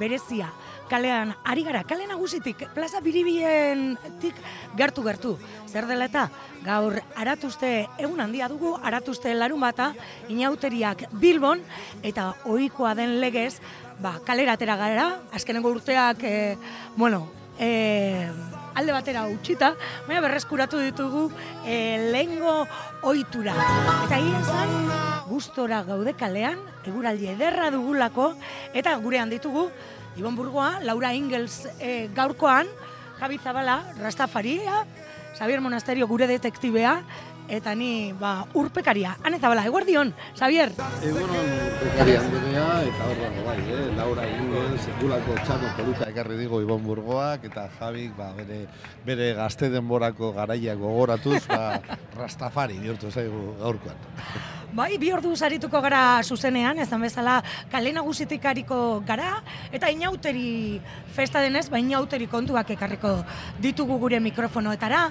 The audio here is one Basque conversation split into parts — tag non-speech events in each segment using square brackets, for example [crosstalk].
berezia. Kalean, ari gara, kale nagusitik, plaza biribien tik gertu gertu. Zer dela eta gaur aratuzte egun handia dugu, aratuzte larun bata, inauteriak Bilbon, eta ohikoa den legez, ba, kalera atera gara, azkenengo urteak, e, bueno, e, alde batera utxita, baina berreskuratu ditugu e, lehengo ohitura. Eta egin zan, gustora gaude kalean, eguraldi ederra dugulako, eta gurean ditugu, Ibon Burgoa, Laura Ingels e, gaurkoan, Javi Zabala, Rastafaria, Xavier Monasterio gure detektibea, eta ni ba, urpekaria. Hane Zabala, eguerdion, Xavier? Egunon urpekaria handelea, eta horra bai, eh? Laura Ingels, sekulako txano polita ekarri digo Ibon Burgoak, eta Javik ba, bere, bere gazte denborako garaia gogoratuz, ba, [laughs] Rastafari bihurtu zaigu gaurkoan. Bai, bi ordu sarituko gara zuzenean, ezan bezala kale nagusitik hariko gara, eta inauteri festa denez, ba inauteri kontuak ekarriko ditugu gure mikrofonoetara,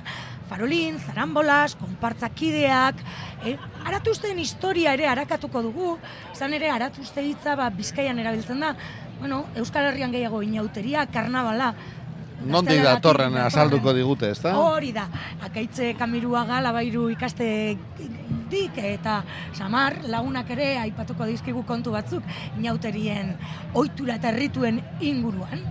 farolin, zarambolas, konpartzakideak, e, aratuzten historia ere arakatuko dugu, zan ere aratuzte hitza ba, bizkaian erabiltzen da, bueno, Euskal Herrian gehiago inauteria, karnabala, Nondik da torren azalduko digute, ezta? Hori da, akaitze kamiruaga labairu ikaste dik eta samar lagunak ere aipatuko dizkigu kontu batzuk inauterien ohitura eta errituen inguruan.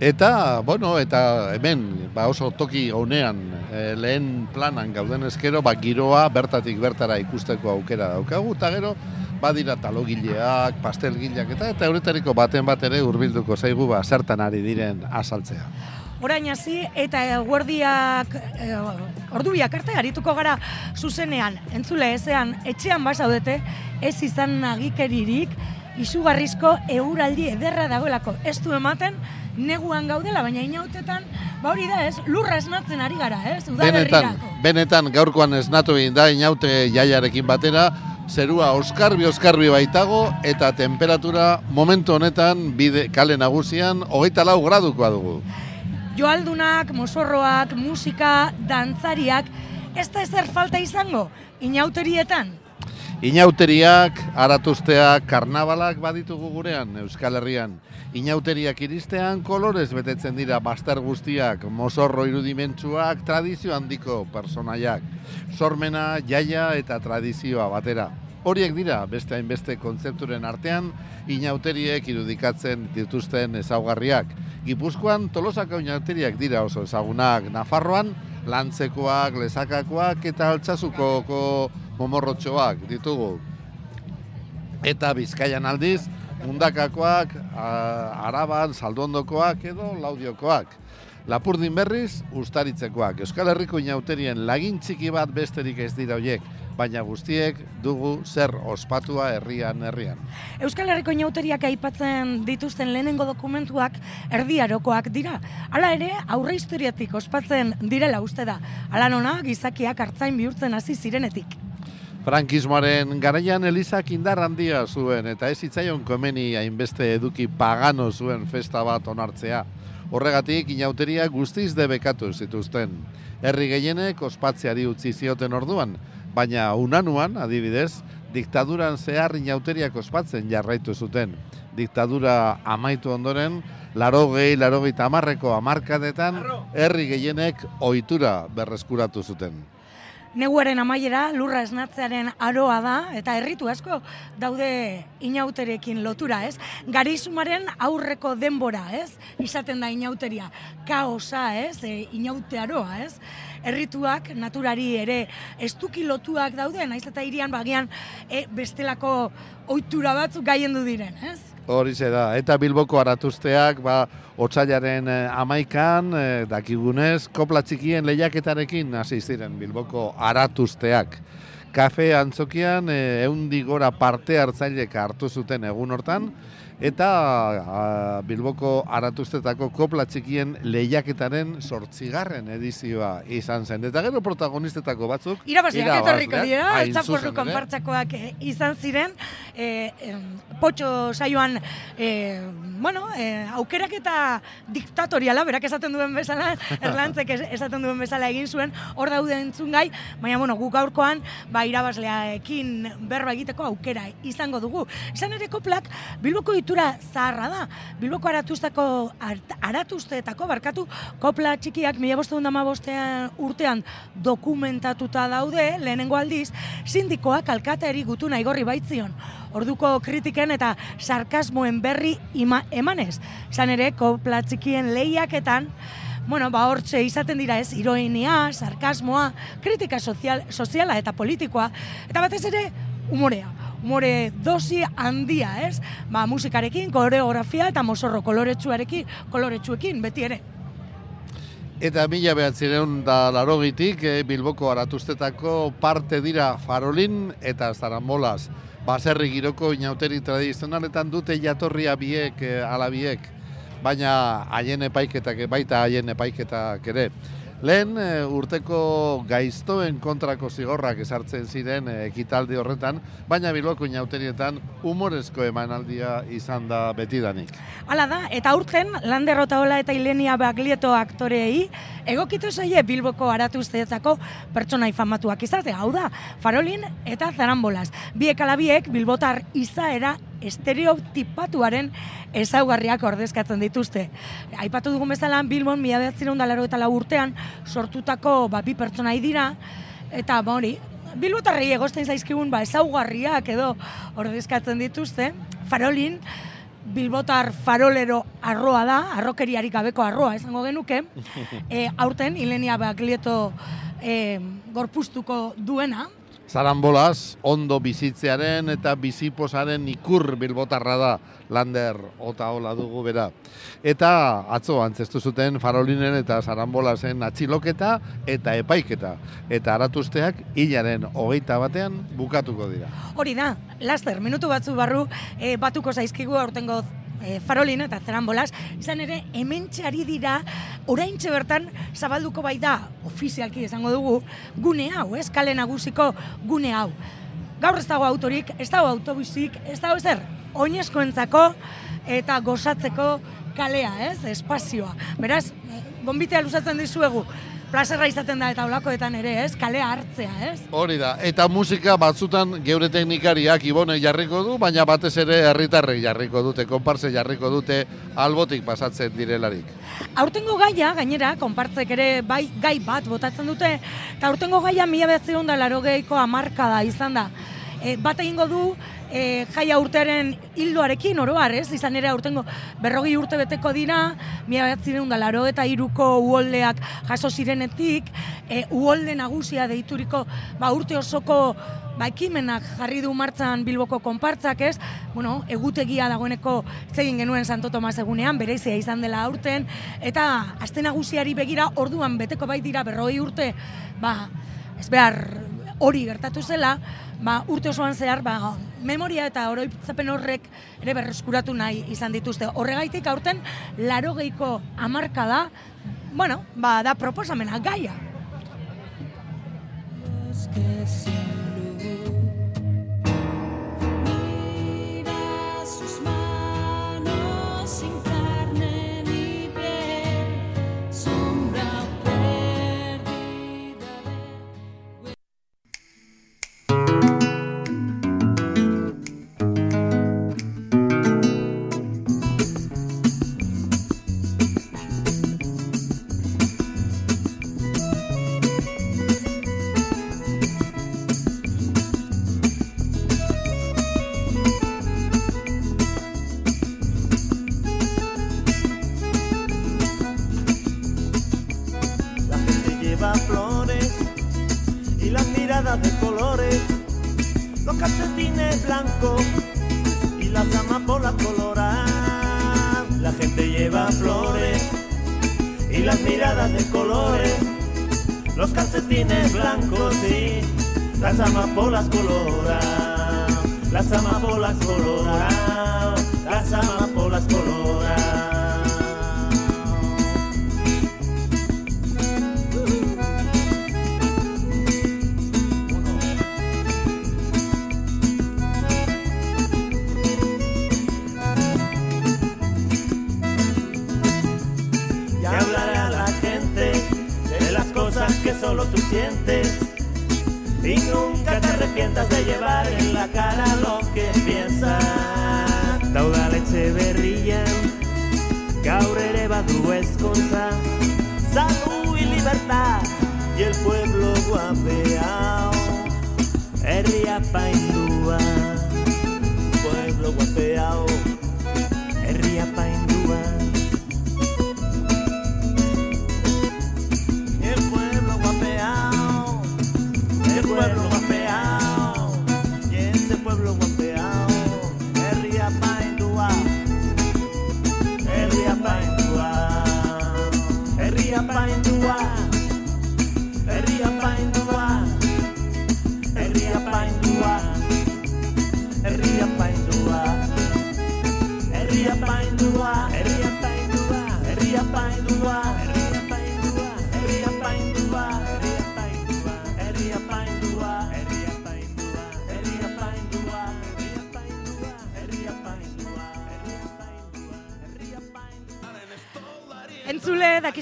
Eta, bueno, eta hemen, ba oso toki honean, e, lehen planan gauden ezkero, ba giroa bertatik bertara ikusteko aukera daukagu, eta gero, badira talogileak, pastelgileak, eta eta euretariko baten bat ere hurbilduko zaigu, ba, zertan ari diren azaltzea. Orain hasi eta guardiak e, ordubiak arte arituko gara zuzenean entzule ezean etxean basaudete ez izan nagikeririk izugarrizko euraldi ederra dagoelako. Ez du ematen neguan gaudela baina inautetan ba hori da ez? Lurra esnatzen ari gara ez? Benetan, benetan gaurkoan esnatu egin da inaute jaiarekin batera. Zerua oskarbi oskarbi baitago eta temperatura momentu honetan bide kale nagusian hogeita lau gradukoa dugu. Joaldunak, mosorroak, musika, dantzariak, ez da ezer falta izango, inauterietan? Inauteriak, aratuzteak, karnabalak baditugu gurean, Euskal Herrian. Inauteriak iristean, kolorez betetzen dira bastar guztiak, mosorro irudimentsuak, tradizio handiko personaiak. Sormena, jaia eta tradizioa batera. Horiek dira, beste hainbeste kontzepturen artean, inauteriek irudikatzen dituzten ezaugarriak. Gipuzkoan tolosako inauteriak dira oso ezagunak Nafarroan, lantzekoak, lezakakoak eta altsasukoko momorrotxoak ditugu. Eta Bizkaian aldiz, mundakakoak, araban, saldondokoak edo laudiokoak. Lapurdin berriz, ustaritzekoak. Euskal Herriko inauterien lagin txiki bat besterik ez dira hoiek baina guztiek dugu zer ospatua herrian herrian. Euskal Herriko inauteriak aipatzen dituzten lehenengo dokumentuak erdiarokoak dira. Hala ere, aurre historiatik ospatzen direla uste da. Hala nona, gizakiak hartzain bihurtzen hasi zirenetik. Frankismoaren garaian Elizak indar handia zuen eta ez hitzaion komeni hainbeste eduki pagano zuen festa bat onartzea. Horregatik inauteria guztiz debekatu zituzten. Herri gehienek ospatzeari utzi zioten orduan, baina unanuan, adibidez, diktaduran zehar inauteriak ospatzen jarraitu zuten. Diktadura amaitu ondoren, laro gehi, laro gehi tamarreko amarkadetan, herri gehienek ohitura berreskuratu zuten. Neguaren amaiera lurra esnatzearen aroa da eta herritu asko daude inauterekin lotura, ez? Garizumaren aurreko denbora, ez? Izaten da inauteria. Kaosa, ez? E, inaute aroa, ez? Herrituak naturari ere estuki lotuak daude, naiz eta irian bagian e, bestelako ohitura batzuk gaiendu diren, ez? Horize da, eta Bilboko aratuzteak, ba, otxailaren eh, amaikan, eh, dakigunez, kopla txikien lehiaketarekin hasi ziren Bilboko aratuzteak. Kafe antzokian, eh, eundigora parte hartzailek hartu zuten egun hortan, eta Bilboko aratuztetako kopla txikien lehiaketaren sortzigarren edizioa izan zen. Eta gero protagonistetako batzuk... Irabazleak etorriko dira, txaporru konpartzakoak eh, izan ziren, e, potxo saioan, e, bueno, e, aukerak eta diktatoriala, berak esaten duen bezala, [laughs] erlantzek esaten duen bezala egin zuen, hor daude entzun gai, baina, bueno, guk aurkoan, ba, irabazleaekin berba egiteko aukera izango dugu. Izan ere koplak, Bilboko ohitura zaharra da. Bilboko aratuztako, aratuzteetako, barkatu, kopla txikiak mila bostean urtean dokumentatuta daude, lehenengo aldiz, sindikoak alkateari gutu nahi baitzion. Orduko kritiken eta sarkasmoen berri ima, emanez. Zan ere, kopla txikien lehiaketan, bueno, ba, hortxe izaten dira ez, iroinia, sarkasmoa, kritika sozial, soziala eta politikoa, eta batez ere, umorea. Umore dosi handia, ez? Ba, musikarekin, koreografia eta mosorro koloretsuarekin, koloretsuekin, beti ere. Eta mila behatzireun da larogitik, eh, Bilboko aratuztetako parte dira farolin eta zarambolaz. Baserri giroko inauteri tradizionaletan dute jatorria biek, eh, alabiek baina haien epaiketak baita haien epaiketak ere. Lehen e, urteko gaiztoen kontrako zigorrak esartzen ziren e, ekitaldi horretan, baina biloko inauterietan humorezko emanaldia izan da betidanik. Hala da, eta urten, Lander Otaola eta Ilenia Baglieto aktoreei, egokitu zaie bilboko aratu usteetako pertsona ifamatuak izate, hau da, Farolin eta Zarambolaz. Biek alabiek bilbotar izaera estereotipatuaren ezaugarriak ordezkatzen dituzte. Aipatu dugun bezala Bilbon mila behatzen eta lau urtean sortutako ba, bi pertsona dira eta ba, hori, Bilbotarrei egosten zaizkigun ba, ezaugarriak edo ordezkatzen dituzte. Farolin, Bilbotar farolero arroa da, arrokeriarik gabeko arroa esango genuke. [laughs] E, aurten, Ilenia Baklieto e, gorpustuko duena, Zarambolaz, ondo bizitzearen eta biziposaren ikur bilbotarra da lander ota hola dugu bera. Eta atzo antzestu zuten farolinen eta zarambolazen atxiloketa eta epaiketa. Eta aratuzteak hilaren hogeita batean bukatuko dira. Hori da, laster, minutu batzu barru e, batuko zaizkigu aurtengo e, farolin eta zerambolaz, izan ere, hemen txari dira, orain bertan zabalduko bai da, ofizialki esango dugu, gune hau, ez, kale nagusiko gune hau. Gaur ez dago autorik, ez dago autobuzik, ez dago ezer, oinezko entzako eta gozatzeko kalea, ez, espazioa. Beraz, gombitea luzatzen dizuegu, plazerra izaten da eta olakoetan ere, ez? Kalea hartzea, ez? Hori da. Eta musika batzutan geure teknikariak ibone jarriko du, baina batez ere herritarrek jarriko dute, konpartze jarriko dute albotik pasatzen direlarik. Aurtengo gaia, gainera, konpartzek ere bai gai bat botatzen dute, eta aurtengo gaia mila behatzeron da laro geiko amarka da, izan da. E, bat egingo du, e, jaia urtearen hildoarekin oroar, ez? Izan ere aurtengo berrogi urte beteko dira, mila bat ziren laro eta iruko uoldeak jaso zirenetik, e, uolde nagusia deituriko ba, urte osoko ba, ekimenak jarri du martzan Bilboko konpartzak, ez? Bueno, egutegia dagoeneko zegin genuen Santo Tomas egunean, bereizia izan dela aurten, eta aste nagusiari begira orduan beteko bai dira berroi urte, ba, ez behar hori gertatu zela, ba, urte osoan zehar, ba, memoria eta oroitzapen horrek ere berreskuratu nahi izan dituzte. Horregaitik aurten, laro geiko amarka da, bueno, ba, da proposamena, gaia.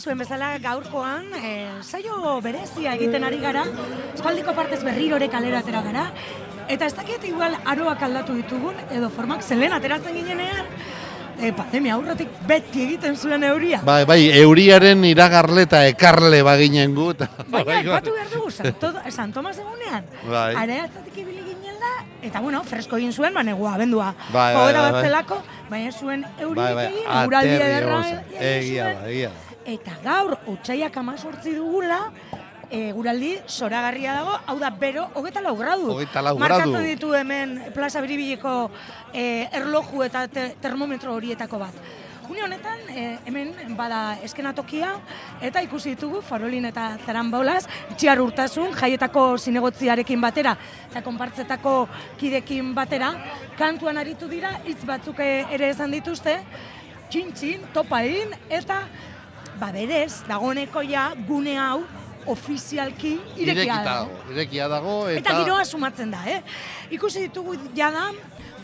Dakizuen bezala gaurkoan, e, saio berezia egiten ari gara, espaldiko partez berrirore kalera atera gara, eta ez dakit igual aroak aldatu ditugun, edo formak zelen ateratzen ginenean, e, pandemia aurretik beti egiten zuen euria. Bai, bai, euriaren iragarle eta ekarle baginen gu. eta- Baina, [laughs] epatu behar dugu, Santo, San Tomas egunean. Bai. Areatzatik ibili ginela, eta bueno, fresko egin zuen, ba, negua, abendua. Bai, bai, bai, bat bai. zelako, baina zuen euririk Bai, bai, ederra Egia da, egia da. Eta gaur, utxaiak amazortzi dugula, e, guraldi zoragarria dago, hau da, bero, hogeta lau gradu. Hogeita lau gradu. Markatzen ditu hemen plaza biribileko e, erloju eta te, termometro horietako bat. Une honetan, e, hemen bada eskenatokia, eta ikusi ditugu farolin eta zaranbaulaz, txiar urtasun, jaietako zinegotziarekin batera, eta konpartzetako kidekin batera, kantuan aritu dira, hitz batzuk e, ere esan dituzte, txintxin, topain, eta ba berez, dagoeneko ja gune hau ofizialki irekia dago. irekia dago, eta... Eta giroa sumatzen da, eh? Ikusi ditugu jada,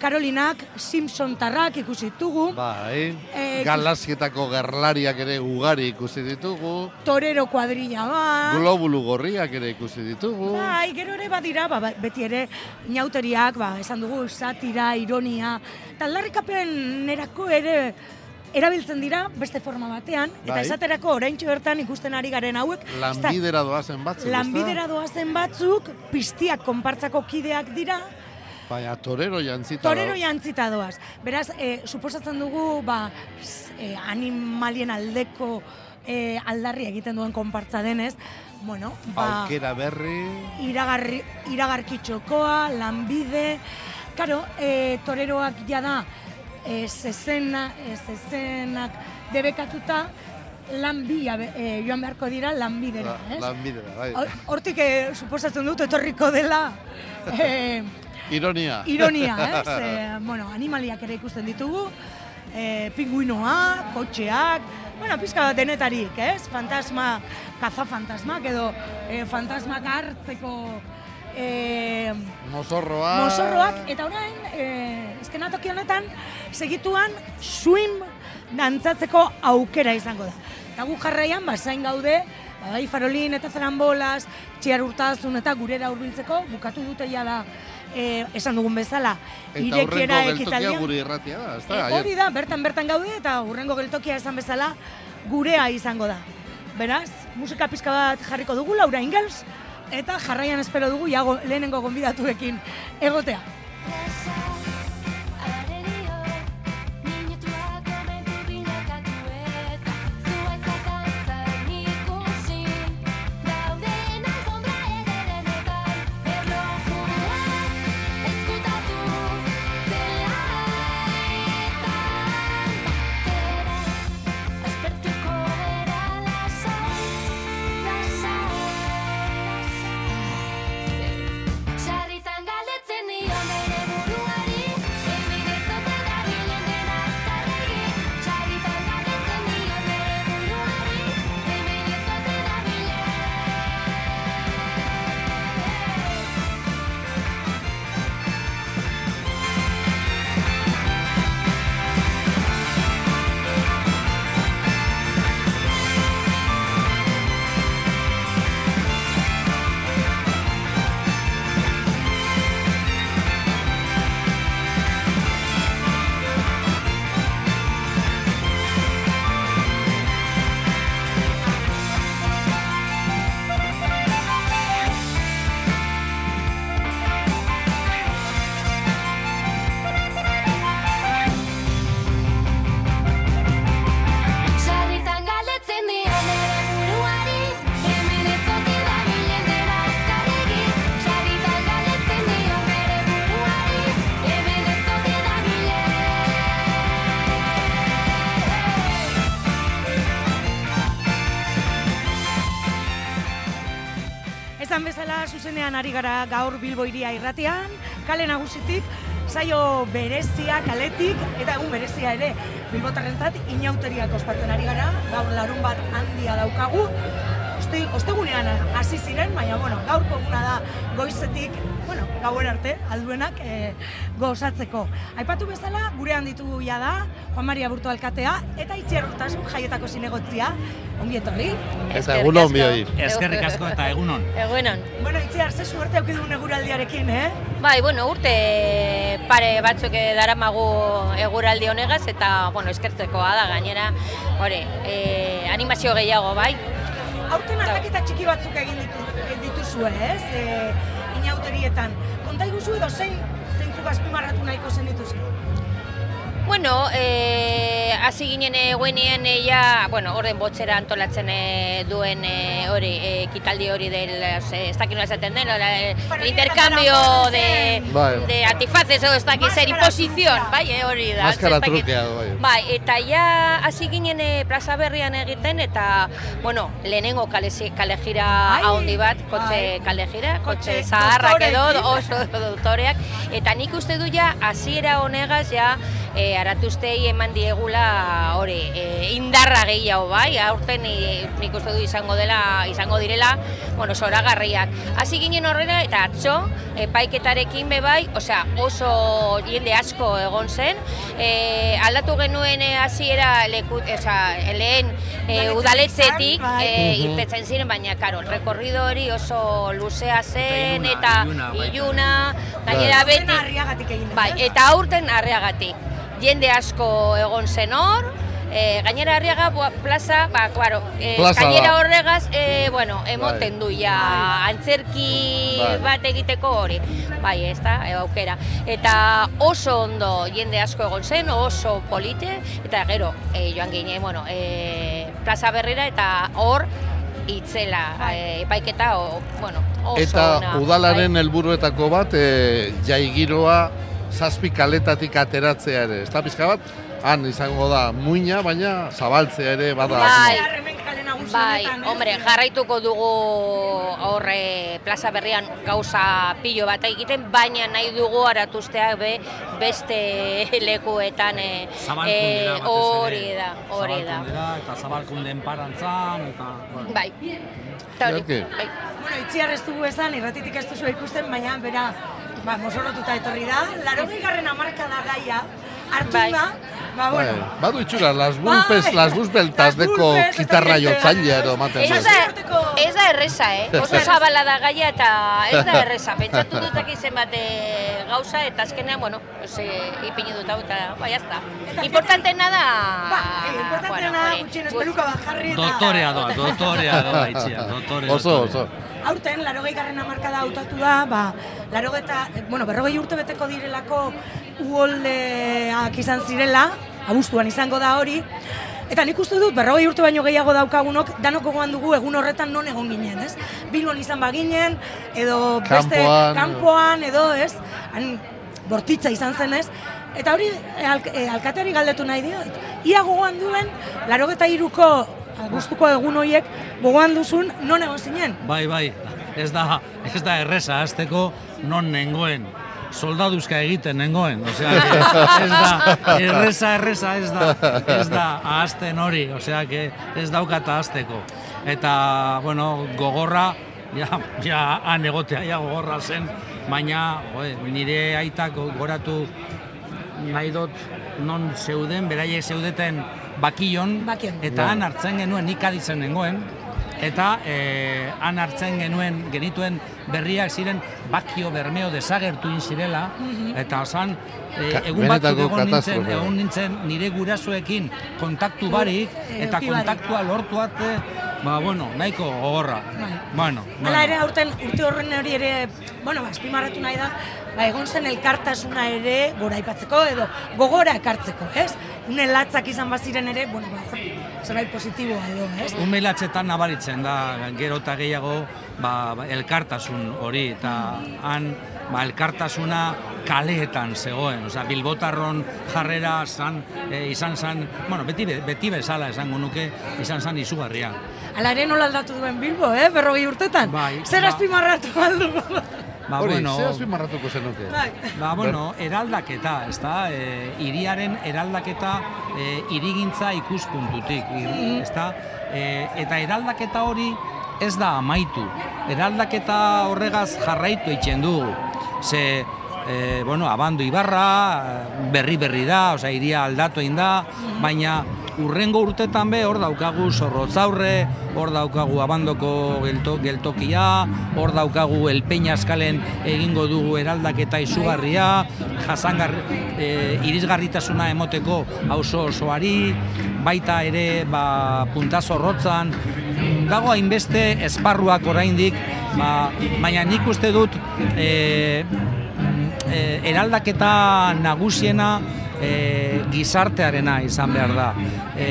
Karolinak, Simpson tarrak ikusi ditugu, Bai, Eh, galazietako gerlariak ere ugari ikusi ditugu, Torero kuadrilla bat, globulu gorriak ere ikusi ditugu. Bai, gero ere badira, ba, ba- beti ere inauteriak, ba, esan dugu, satira, ironia, eta aldarrikapen nerako ere erabiltzen dira beste forma batean, eta Bai. esaterako oraintxe bertan ikusten ari garen hauek, Lanbidera doazen batzuk, lanbidera doazen batzuk, piztiak konpartzako kideak dira, Baina torero jantzita torero jantzita doaz. Beraz, e, suposatzen dugu, ba, e, animalien aldeko e, aldarri egiten duen konpartza denez, bueno, ba, Aukera berri, iragarri, iragarkitxokoa, lanbide, karo, e, toreroak jada e, zezena, e, zezenak debekatuta, lanbia e, joan beharko dira lanbidera, la, ez? lanbidera, bai. Hor- Hortik e, suposatzen dut etorriko dela e, Ironia. ironia, ez? [laughs] E, bueno, animaliak ere ikusten ditugu, e, pinguinoa, kotxeak, bueno, pizka bat denetarik, ez? Fantasma, kaza fantasmak edo e, fantasmak hartzeko e, Mozorroa. mozorroak, eta orain, e, eskenatoki honetan, segituan swim dantzatzeko aukera izango da. Eta gu jarraian, basain gaude, ba, bai farolin eta zarambolaz, txiar urtazun eta gurera hurbiltzeko bukatu dute ja da, e, esan dugun bezala, Eta irekiera ekitaldian. gure irratia da, ezta? E, hori da, bertan bertan gaude eta hurrengo geltokia esan bezala gurea izango da. Beraz, musika pizka bat jarriko dugu, Laura Ingels, eta jarraian espero dugu jago, lehenengo gonbidatuekin egotea. Zuzenean ari gara gaur Bilbo iria irratian, kale nagusitik, saio berezia kaletik, eta egun berezia ere. Bilbotarrentzat inauteriak ospatzen ari gara, gaur larun bat handia daukagu, Oste, ostegunean hasi ziren, baina bueno, gaurko eguna da goizetik, bueno, gauer arte, alduenak e, gozatzeko. Aipatu bezala, gurean ditugu ja da, Juan Maria Burto Alkatea, eta Itziar Urtasun jaietako zinegotzia, ongi etorri. Eta egun hon bioi. Eskerrik asko eta egunon. Egunon. Bueno, Itziar, ze suerte auki dugun eguraldiarekin, eh? Bai, bueno, urte pare batzuk daramagu eguraldi honegaz eta, bueno, eskertzekoa da gainera, hori, e, animazio gehiago, bai? Aurten aldaketa txiki batzuk egin ditu, egin dituzue, ez? E, inauterietan. Konta iguzu edo zein zeintzuk azpimarratu nahiko zen dituzke? Bueno, e, hasi ginen eguenean e, ja, bueno, orden botzera antolatzen e, duen e, hori, e, ekitaldi hori del, e, ez dakit nola esaten den, e, Para el intercambio de, Bai. de antifaces edo ez dakit zer, imposizion, bai, e, hori da. Maskara trukea, bai. Bai, eta ja hasi ginen e, plaza berrian egiten eta, bueno, lehenengo kale, kalejira Ai, haundi bat, kotxe bai. kalejira, kotxe Kotxe zaharrak edo oso [laughs] doktoreak, eta nik uste du ja hasiera honegaz ja e, aratuztei eman diegula hori e, indarra gehiago bai, aurten e, nik uste du izango dela izango direla, bueno, zoragarriak. Hasi ginen horrela eta atzo epaiketarekin be bai, osea, oso jende asko egon zen. E, aldatu genuen e, hasiera leku, osea, lehen e, izan, bai. e, irtetzen ziren, baina karo, rekorrido hori oso luzea zen eta iluna gainera beti Bai, eta aurten harriagatik. Jende asko egon zen hor, e, gainera harriaga bua, plaza, ba, claro, e, Plaza gainera da. horregaz, e, bueno, emoten du ja antzerki Bai. bat egiteko hori. Bai, ez da, e, aukera. Eta oso ondo jende asko egon zen, oso polite, eta gero, e, joan ginen, bueno, e, plaza berrira, eta hor, itzela, e, epaiketa, o, bueno, oso Eta ona, udalaren bai. helburuetako bat, e, jai giroa zazpi kaletatik ateratzea ere. Ez da pizka bat, han izango da muina, baina zabaltzea ere bada. Bai. Bai, honetan, ez? hombre, jarraituko dugu horre plaza berrian gauza pilo bat egiten, baina nahi dugu aratuztea be beste lekuetan e, ere. hori da, hori da. Eta zabalkunden parantzan eta... Bai. Eta hori, bai. Bueno, itziar ez dugu esan, irratitik ez duzu ikusten, baina bera, ba, mosorrotuta etorri da. Laro garren amarka da gaia, hartu Bai. da, ba, Bai, bueno, badu itxura, las bulpes, Bai. las busbeltas Las deko gitarra eta jotzailea edo ematen Ez da, ez da erreza, eh? Oso zabala da gaia eta ez da erreza. Pentsatu [laughs] dutak izen bat eh, gauza eta azkenean, bueno, pues, eh, ipini dut hau eta, bai, jazta. Importantena da... ba, eh, importanteena da, hori, gutxienez gu- peluka bat jarri eta... Dotorea doa, dotorea doa itxia, dotore, Oso, dotore. oso. Aurten, larogei garren amarkada hautatu da, ba, larogeta, bueno, berrogei urte beteko direlako uholdeak izan zirela, abuztuan izango da hori, Eta nik uste dut, berrogei urte baino gehiago daukagunok, danok gogoan dugu egun horretan non egon ginen, ez? Bilbon izan baginen, edo beste Kanpoan. kanpoan, edo, ez? Han, bortitza izan zen, ez? Eta hori, e, alk e, alkateari galdetu nahi diot. Ia gogoan duen, larogeta iruko gustuko egun horiek gogoan duzun non egon zinen. Bai, bai, ez da, ez da erresa hasteko non nengoen. Soldaduzka egiten nengoen, osea, ez da, erresa, erresa ez da, ez da ahazten hori, osea, ez daukata ahazteko. Eta, bueno, gogorra, ja, ja, han egotea, ja, gogorra zen, baina, joe, nire aitak goratu nahi dut non zeuden, beraiek zeudeten bakion, Bakion. eta han hartzen genuen, nik aditzen nengoen, eta eh, han hartzen genuen genituen berriak ziren bakio bermeo desagertu in zirela, eta osan, eh, Ka- egun batzuk benetako egon nintzen, egon nintzen nire gurasoekin kontaktu barik, eh, eta kontaktua lortu arte, ba, bueno, nahiko gogorra. Bai. Bueno, Hala ere, aurten urte horren hori ere, bueno, ba, azpimarratu nahi da, ba, egon zen elkartasuna ere gora aipatzeko edo gogora ekartzeko, ez? Une latzak izan baziren ere, bueno, ba, zerbait positiboa edo, ez? Ume latxetan nabaritzen da, gero eta gehiago ba, ba, elkartasun hori, eta han ba, elkartasuna kaleetan zegoen, osea Bilbotarron jarrera zan, e, izan zan, bueno, beti, be- beti bezala esango nuke, izan zan izugarria. Ala ere nola aldatu duen Bilbo, eh, berrogei urtetan? Bai, Zer ba- azpimarratu aldugu? Ba, Hori, bueno, ze azpimarratuko zenuke? Bai. Ba, bueno, eraldaketa, ezta? E, iriaren eraldaketa e, irigintza ikuspuntutik, ir- ezta? E, eta eraldaketa hori ez da amaitu. Eraldaketa horregaz jarraitu eitzen dugu. Ze, e, bueno, abando ibarra, berri berri da, osea, iria aldatu egin da, baina urrengo urtetan be hor daukagu zorrotzaurre, hor daukagu abandoko gelto, geltokia, hor daukagu el Peñaskalen egingo dugu eraldaketa izugarria, jasangar, e, irisgarritasuna emoteko auzo osoari, baita ere ba, punta zorrotzan, dago hainbeste esparruak oraindik, ba, baina nik uste dut e, e, eraldaketa nagusiena e, gizartearena izan behar da. E,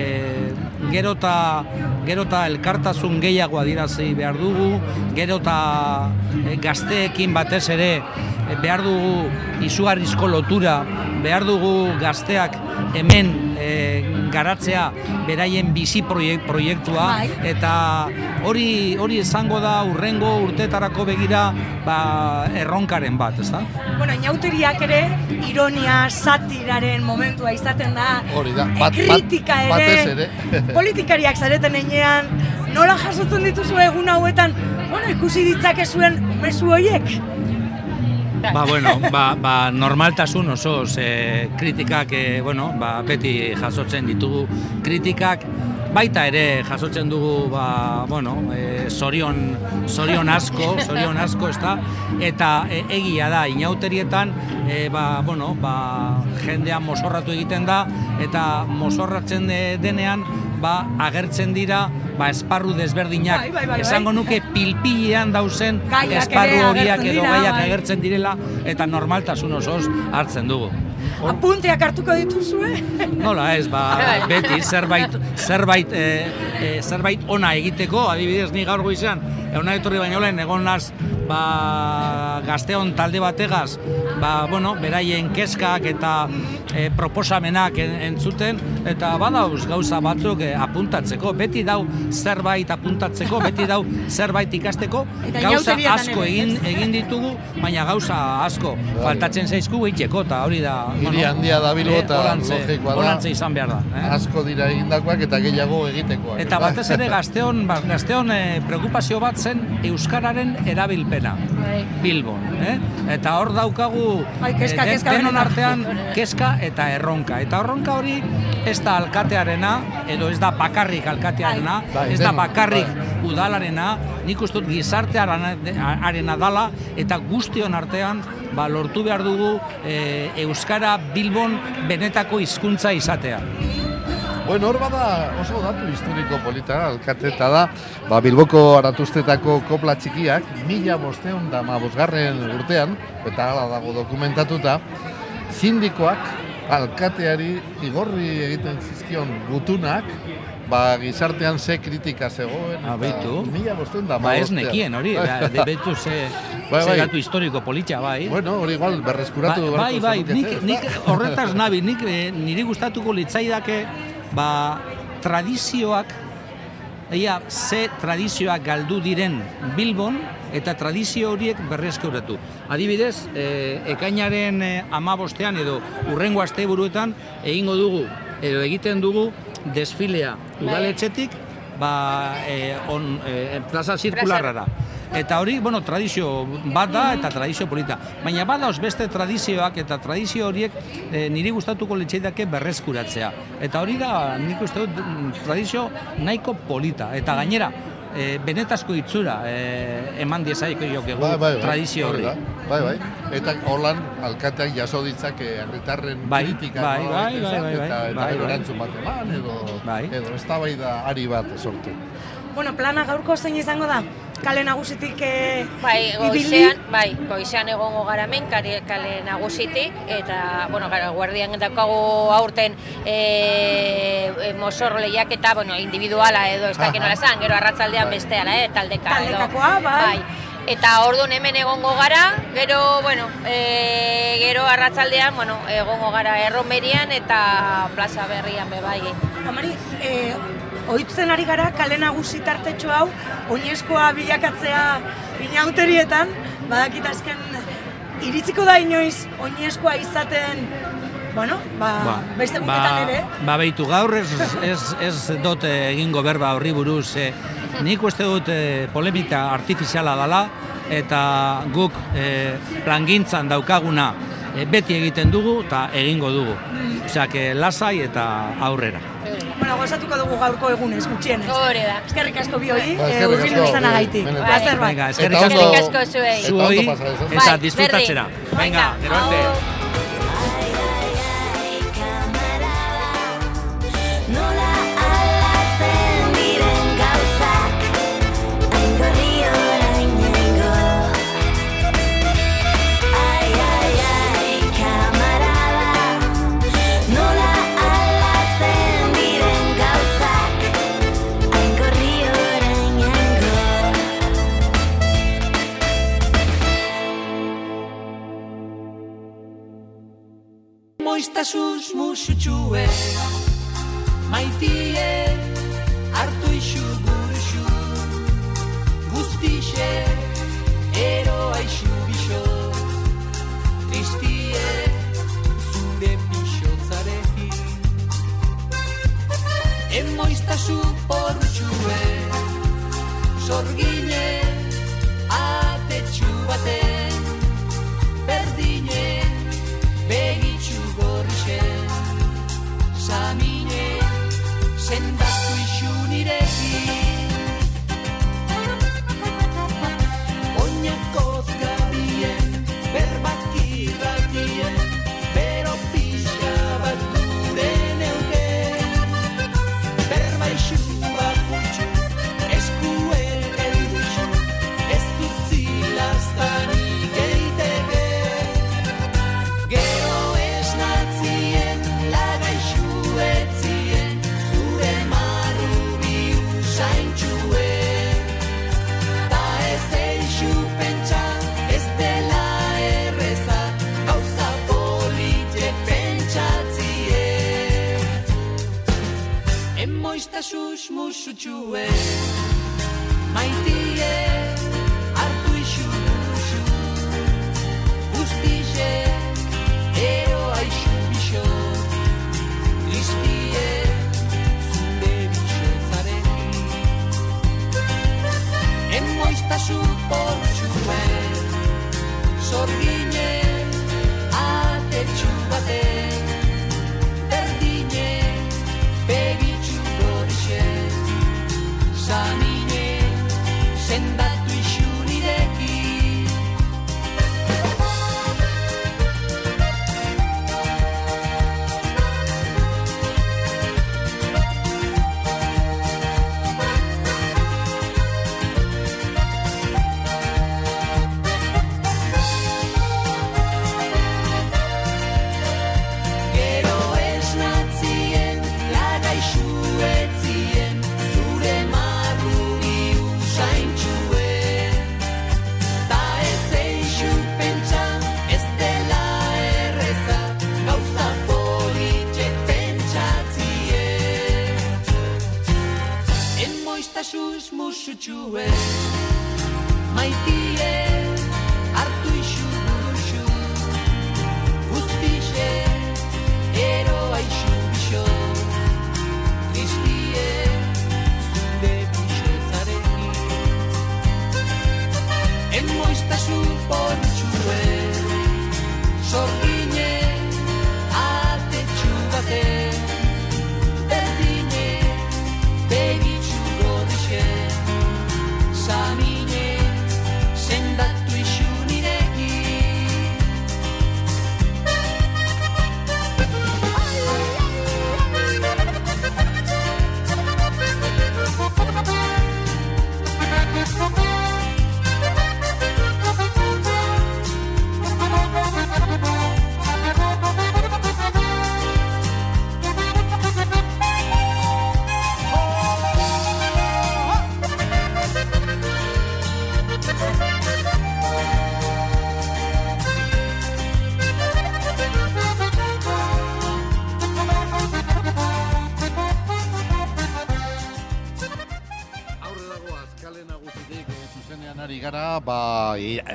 gero eta gero eta elkartasun gehiago adirazi behar dugu, gero eta e, gazteekin batez ere e, behar dugu izugarrizko lotura, behar dugu gazteak hemen e, garatzea beraien bizi proiek- proiektua Bai. eta hori hori izango da urrengo urtetarako begira ba, erronkaren bat, ezta? Bueno, inauteriak ere, ironia, satiraren momentua izaten da. Hori da, e, bat- bat- kritika ere, batez ere. [laughs] [laughs] politikariak zareten enean, nola jasotzen dituzu egun hauetan, bueno, ikusi ditzakezuen mezu horiek? Ba, bueno, ba, ba, normaltasun oso ze kritikak, e, bueno, ba, beti jasotzen ditugu kritikak, baita ere jasotzen dugu, ba, bueno, e, zorion, zorion asko, [laughs] zorion asko, ez eta e, egia da, inauterietan, e, ba, bueno, ba, jendea mozorratu egiten da, eta mozorratzen de- denean, ba, agertzen dira, ba, esparru desberdinak, Bai, bai, bai, bai. esango nuke pilpilean dauzen esparru horiak edo gaiak bai. agertzen direla eta normaltasun osoz hartzen dugu. Apunteak hartuko dituzue? Nola ez, ba, [laughs] beti zerbait zerbait e, e, zerbait ona egiteko, adibidez ni gaur goizean euna etorri baino lehen egon naz ba, gazteon talde bategaz, ba, bueno, beraien kezkak eta e, proposamenak en- entzuten, eta badauz gauza batzuk e, apuntatzeko, beti dau zerbait apuntatzeko, beti dau zerbait ikasteko, Eta gauza asko egin, egin ditugu, baina gauza asko faltatzen zaizku egiteko, eta hori da... Hiri handia da Bilbo eh, eta logikoa da. holantze izan behar da. Eh? Asko dira egindakoak eta gehiago egitekoak. Eta batez ere gazteon, ba, gazteon eh, preokupazio bat zen Euskararen erabilpena. Bai. Bilbon, eh? Eta hor daukagu Bai, kezka, eh, kezka denon artean kezka eta erronka. Eta erronka hori ez da alkatearena, edo ez da bakarrik alkatearena, Bai, ez da bakarrik bai. udalarena, nik uste dut gizartearena dala, eta guztion artean ba, lortu behar dugu eh, Euskara Bilbon benetako hizkuntza izatea. Bueno, hor bada oso datu historiko polita, alkateta da, ba, Bilboko aratuztetako kopla txikiak, mila bosteun da bosgarren urtean, eta hala dago dokumentatuta, sindikoak alkateari igorri egiten zizkion gutunak, ba, gizartean ze kritika zegoen, Ah, beitu. mila bosteun da Ba ez nekien hori, da, [laughs] de betu ze, Bai, bai. datu historiko politxa, bai. Bueno, hori igual berreskuratu bai, bai, bai, nik, nik horretaz nabi, nik eh, niri gustatuko litzaidake, ba, tradizioak, Eia, ze tradizioak galdu diren Bilbon eta tradizio horiek berreskuratu. Adibidez, e, ekainaren e, amabostean edo urrengo asteburuetan egingo dugu, edo egiten dugu desfilea udaletxetik ba, e, on, e, plaza zirkularrara. Eta hori, bueno, tradizio bat da eta tradizio polita. Baina badauz beste tradizioak eta tradizio horiek e, niri gustatuko litzaidake berreskuratzea. Eta hori da, nik uste dut, mm, tradizio nahiko polita. Eta gainera, e, benetazko itzura e, eman diezaiko jokegu Bai, bai, bai, tradizio hori horri. Bai, bai. Eta holan alkateak jaso ditzake herritarren Bai, kritika bai, nola bai, bai, bai, eta, bai, eta bai, bai. erantzun bat eman edo, Bai. edo eztabaida ari bat sortu. Bueno, plana gaurko zein izango da? Kale nagusitik eh, Bai, goizean, bai, goizean egongo gara hemen kare, kale nagusitik eta bueno, gara guardian daukagu aurten e, e, mozorro lehiaketa, bueno, individuala edo ez dakit nola esan, gero arratsaldean Bai. beste ala, eh, taldeka edo. Taldekakoa, bai. Eta orduan hemen egongo gara, gero, bueno, e, gero arratzaldean, bueno, egongo gara erromerian eta plaza berrian bebai. Amari, e, ohitzen ari gara kale nagusi tartetxo hau oinezkoa bilakatzea inauterietan, badakit azken iritziko da inoiz oinezkoa izaten, bueno, ba, beste gutetan ere. ba beitu gaur ez, ez, ez dut egingo berba horri buruz, eh, nik uste dut eh, polemika artifiziala dela eta guk eh, plangintzan daukaguna eh, beti egiten dugu eta egingo dugu. Osea, que lasai eta aurrera. Bueno, gozatuko dugu gaurko egunez, gutxienez. Hore da. Eskerrik asko bioi, Ba, e, eskerrik urbildu. Plazer bat. Venga, Eta eskerrik asko. Asko zuei. Eta Zuoi ondo pasa dezagun. eta Bai, disfrutatzera. Venga, gero arte. Moiztasuz musutxue Maitie hartu isu burxu Guztixe eroa isu bixo. Tristie zure pixotzarekin Emoiztazu portxue. Sorgine atetxu baten Musutxue Maitie hartu isu duzu Guztixe eroa isu bixo Tristie zure bixotzarekin Emoiztazu portxue. Sorgine musutxuen,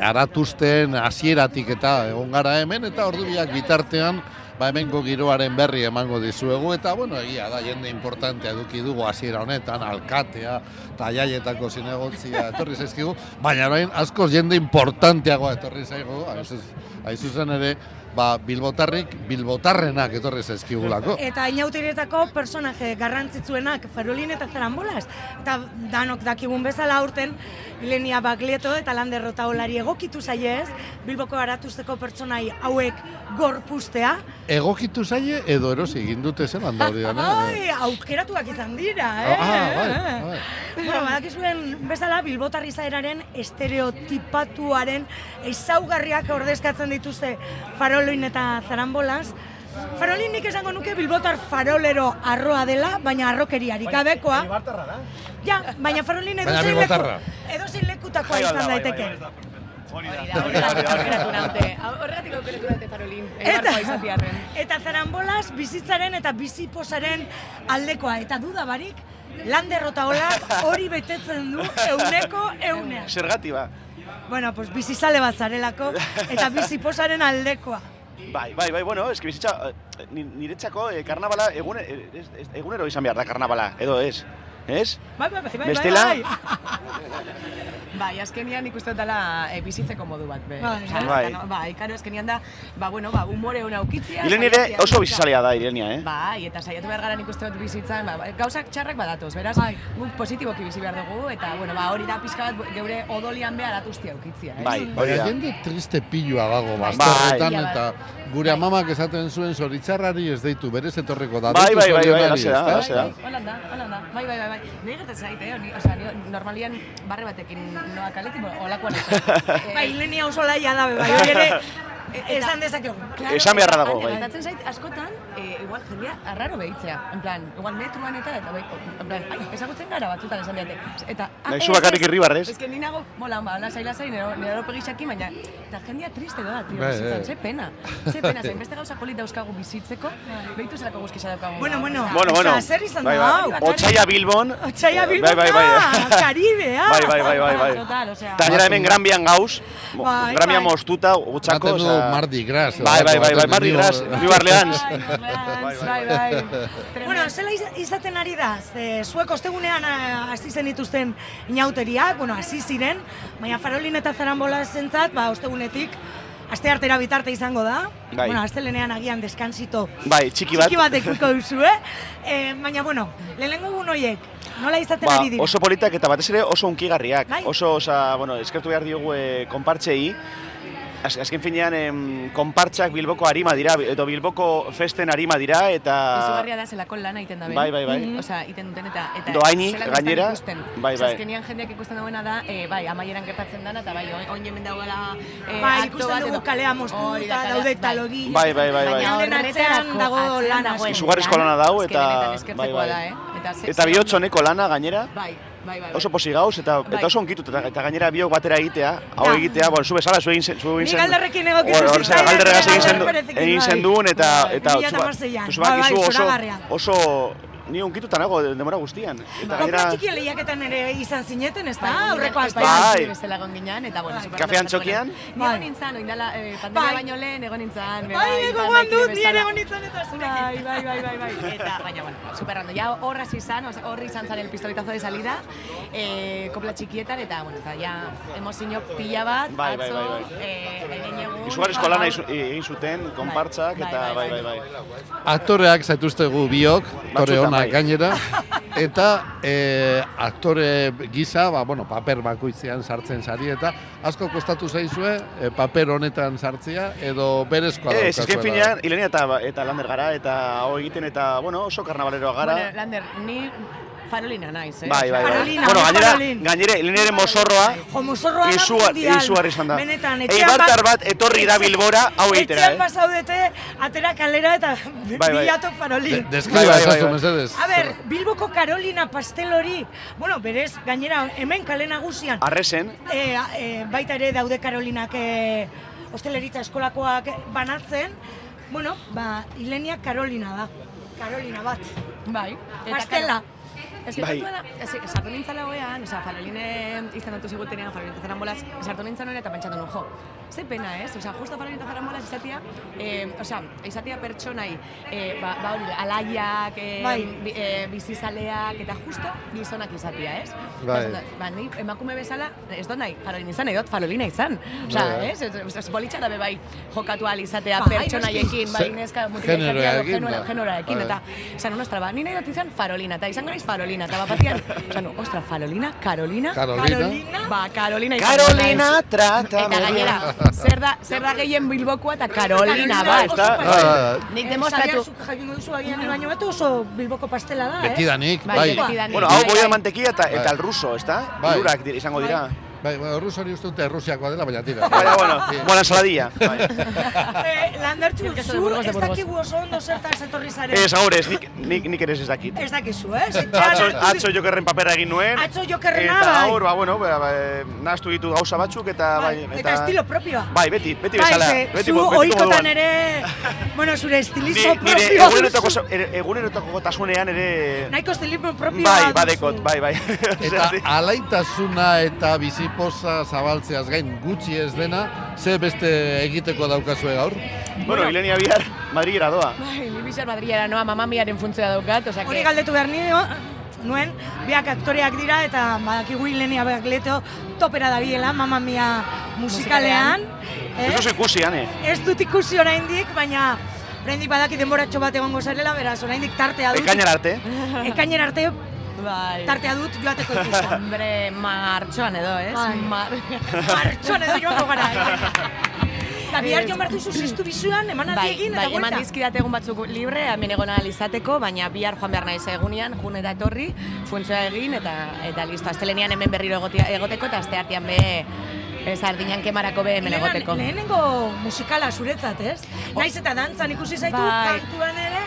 aratuzten hasieratik eta egon gara hemen, eta ordu biak bitartean, ba, hemengo giroaren berri emango dizuegu, eta, bueno, egia da, jende importantea eduki dugu hasiera honetan, alkatea, eta jaietako zinegotzia etorri zaizkigu, baina orain askoz jende importanteagoa etorri zaigu, hain zuzen ere, ba, bilbotarrik, bilbotarrenak etorri zaizkigulako. Eta inautirietako personaje garrantzitsuenak Farolin eta Zarambolas. Eta danok dakigun bezala aurten Ilenia Baglieto eta Lander Rotaolari egokitu zaie ez, Bilboko aratuzteko pertsonai hauek gorpustea. Egokitu zaie edo erosi egin dute handa hori dana. [laughs] Ai, aukeratuak izan dira, eh? Ah, bai, bai. Bueno, badakizuen bezala Bilbotar izaeraren estereotipatuaren ezaugarriak ordezkatzen dituzte Farolin eta Zarambolas. Farolin nik esango nuke Bilbotar farolero arroa dela, baina arrokeriarik gabekoa. Ja, baina Farolin Baina edozein leku, bilbotarra. edozein lekutakoa izan daiteke. Hori da, horregatik aukeratu naute. Horregatik aukeratu naute Farolin. Eibarkoa izatearren. eta zarambolas bizitzaren eta biziposaren aldekoa. Eta duda barik, lande rotaolak hori betetzen du euneko eunean. Zergati ba. Bueno, pues bizizale bat zarelako eta biziposaren aldekoa. Bai, bai, bai, bueno, eski bizitza, eh, ni- niretzako eh, karnabala egune, eh, ez- ez- egunero izan behar da karnabala, edo ez? Ez? Bai, bai, bai, bai, Bestela? bai. [laughs] Bai, azkenian nik uste dut dela e, bizitzeko modu bat, be. Bai. Osea, Bai. no, bai, karo, azkenian da, ba, bueno, ba, umore hona ukitzia. Ilen ere oso bizizalea da, Ilenia, eh? Bai, eta saiatu behar gara nik uste dut bizitzan, ba, ba, gauzak txarrak badatoz, beraz, Bai. guk positiboki bizi behar dugu, eta, bueno, ba, hori da pixka bat geure odolian behar atustia ukitzia, ez? Bai, hori da. jende triste pilua dago Bai. bazterretan Bai. eta gure amamak esaten zuen zoritzarrari ez deitu, berez etorriko da. Bai, deitu bai, bai, bai, zorionari, halaxe da, ezta? halaxe da. Bai, Holanda, Holanda. Bai, bai, bai, bai. Nei gertatzen zait, eh? Ni, osea, ni normalian barre batekin noa kaletik, bueno, olakoan. [laughs] Bai, Ilenia oso laia da, bai, hori ere, [laughs] esan dezakegu. Esan beharra dago, bai. Gertatzen zait, askotan, eh, igual jendea arraro behitzea. En plan, igual metroan eta, eta bai, en plan, ai, ezagutzen gara batzutan esan diate. Eta, ah, Nahi zu bakarrik ez, irribarrez. Ez que ni nago, mola, ba, lasai, lasai, nero, nero pegixaki, baina, eta jendea triste doa, tio, Bai, bizitzan, bai. ze pena. Ze pena, zein [laughs] beste gauza polit dauzkagu bizitzeko, behitu zelako guzkisa daukagu. Bueno, bueno. Bueno, bueno. Zer izan Bai, bai. hau? Otsaia Bilbon. Otsaia Bilbon Bai, bai, bai. da, Karibea. Bai, bai, bai, bai, bai. Total, osea. Eta gainera hemen Gran Bian gauz, Bai, Gran Bian bai. moztuta, gutxako, osea... Mardi Gras. Bai, bai, bai, bai, Mardi Gras, New Orleans. Bai, bai, bai. Bueno, zela iz- izaten ari da, ze zuek ostegunean ah, hasi zen dituzten inauteriak, bueno, hasi ziren, baina Farolin eta Zarambola zentzat, ba, ostegunetik, aste artera bitarte izango da. Bai. Bueno, astelenean agian deskansito Bai, txiki bat. txiki bat ekuiko duzu, eh? eh? Baina, bueno, lehenengo egun horiek, nola izaten Ba, ari dira? oso politak eta batez ere oso unkigarriak. Bai. Oso, osa, bueno, eskertu behar diogu eh, konpartxei. Az, azken finean, em, konpartxak Bilboko harima dira, edo Bilboko festen harima dira, eta... Izugarria da zelako lana egiten da ben. Bai, bai, bai. Osea, egiten duten eta eta Dohainik, zelan gainera, ikusten. bai, bai. azkenean jendeak ikusten duena da, eh, bai, amaieran gertatzen dana eta bai, oin- hemen dagoela eh, Bai, ikusten bat dugu kalea moztuta, daude bai. talogi. Bai, bai, bai, bai. Baina Horren atzean horretarako dago lana dagoen Izugarrizko lana eske eta- bai, bai. da, eh? Eta, Eta bihotzoneko lana gainera, Bai, bai, bai. oso posi gauz, eta, Bai. eta oso onkitut, eta, eta gainera biok batera egitea, hau egitea, bueno, zu bezala, zu egin zen... Ni galderrekin hor- zitzaidan, galderregaz egin zen, bai. duen, eta, Bai, eta, 2016an. zu Bai, bai, ni unkituta nago demora guztian. Eta Kompra gainera, txiki lehiaketan ere izan zineten, ez da? Bai, Aurreko bai, astean. Bai. bai, bezala egon ginen, eta bueno, super Kafean txokian? Ni Bai. egon nintzen, oindala, eh, pandemia Bai. baino lehen egon nintzen. Bai, maikide dut, ni bezala. ere egon nintzen eta zurekin. Bai, bai, bai, bai, bai. Eta, baina, bueno, super ondo. Ja hor hasi izan, osea, hor izan zan el pistoletazo de salida, eh, kopla txikietan, eta, bueno, eta ja emozio pila bat, Bai, bai, atzo, bai, bai. eh, egin egun. izugarrizko lana izu- egin zuten, konpartzak, Bai, eta bai, bai, bai. bai, bai. Aktoreak zaituztegu biok, aktore Batzuetan onak bai. gainera, eta e, aktore gisa, ba, bueno, paper bakoitzean sartzen sari, eta asko kostatu zaizue e, paper honetan sartzea, edo berezkoa Ez, ezken daukazuela? finean, Ilenia eta, eta Lander gara, eta hau egiten, eta, bueno, oso karnabaleroa gara. Bueno, Lander, ni farolina naiz, eh? Bai, bai, bai. Farolina, Bueno, gainera, gainera, Ileniaren mozorroa, Jo, mozorroa mundial. izugar izan da. Benetan, etxean Eibartar bat etorri da Bilbora, hau egitera, Etxean eh? pasaudete, atera kalera eta bai. bilatu De, farolin. deskriba Bai, bai, bai, bai. mesedez. A ber, Bilboko Karolina pastel hori, bueno, berez, gainera, hemen kale nagusian, Arresen, e, e, baita ere daude Karolinak e, hosteleritza eskolakoak banatzen, bueno, ba, Ilenia Karolina da. Karolina bat. Bai. Eta, Pastela. Ez Bai. da, ez, sartu nintzen lagoean, oza, faroline izan dut zigutenean, faroline eta zarambolaz, sartu nintzen eta pentsatu nun, jo, ze pena, ez? Oza, justo faroline eta zarambolaz izatia, eh, oza, izatia pertsonai, eh, ba, ba hori, alaiak, eh, Bai. bi, eh, bizizaleak, eta justo gizonak izatia, ez? Bai. Ba, ni emakume bezala, ez dut nahi, farolin izan, nahi dut farolina izan. Oza, Bai, bai. ez? Ez, ez, ez bolitxara be bai jokatu ahal izatea Bai, pertsonaiekin, bai, Ze- neska mutilak generoekin, ba. Bai. eta esan, no, ostra, ba, ni nahi dut izan farolina, eta izango naiz farolina, eta bat batian, esan, ostra, farolina, Carolina, Carolina. ba, Carolina Carolina, trata Eta gainera, zer da, zer da gehien bilbokoa eta Carolina, bat. oso Eta- pastel. Ah, Nik demostratu, jakingo duzu agian baino beto oso bilboko pastela da, eh? Betidanik, bai, bai. da. Bueno, hau Bai, boi bai. mantekia eta, eta Bai. el ruso, ezta? Bai. Hirurak dira- izango dira. Bai, bueno, rus hori uste dute Errusiakoa dela, baina tira. [laughs] Baina, bueno, buena ensaladilla. [laughs] Bai. Eh, Landertxu, zu ez dakigu oso ondo zertaz etorri zaren. Ez, agorez, nik, nik, nik ere ez dakit. Ez dakizu, eh? [laughs] Atzo, atzo jokerren papera egin nuen. Atzo jokerrena, Eta bai. hor, ba, bueno, ba, ba, nahaztu ditu gauza batzuk, eta bai, eta estilo propioa. Bai, beti, beti Bai, bezala. ze, beti, zu moduan. ere, bueno, zure estilizo nire propioa egunerotako, duzu. ere- egunerotako tasunean ere... Nahiko estilizo propioa Bai, badekot, bai, bai. Eta alaitasuna eta bizipoza zabaltzeaz gain gutxi ez dena, ze beste egiteko daukazue gaur? bueno, Ilenia bihar, Madrilera doa. Bai, ni bizar Madrilera noa mamamiaren funtzioa daukat, osea, Hori galdetu behar nio, nuen, biak aktoreak dira eta badakigu hilenia beak leto topera dabiela, mamma mia musikalean. Ez Eh? duzu ikusi, ane. Ez dut ikusi oraindik, baina oraindik badaki denboratxo bat egongo zarela, beraz, oraindik tartea dut. Ekainara arte. Ekainera arte Bai. tartea dut joateko ikusten. [laughs] Hombre, martxoan edo, ez? Bai. Mar... [laughs] Martxoan edo joango gara. Eta bihar joan behar duzu ziztu bizuan, emanaldi Bai, egin bai, eta eman buelta. dizkidat egun batzuk libre, hemen egon izateko, baina bihar joan behar naiz egunean, jun eta etorri, funtzioa egin, eta eta listo, astelenian hemen berriro egoteko, eta aste artean be, ez ardinan kemarako be hemen egoteko. Lehenengo musikala zuretzat, ez? Naiz eta dantzan ikusi zaitu, Bai. kantuan ere,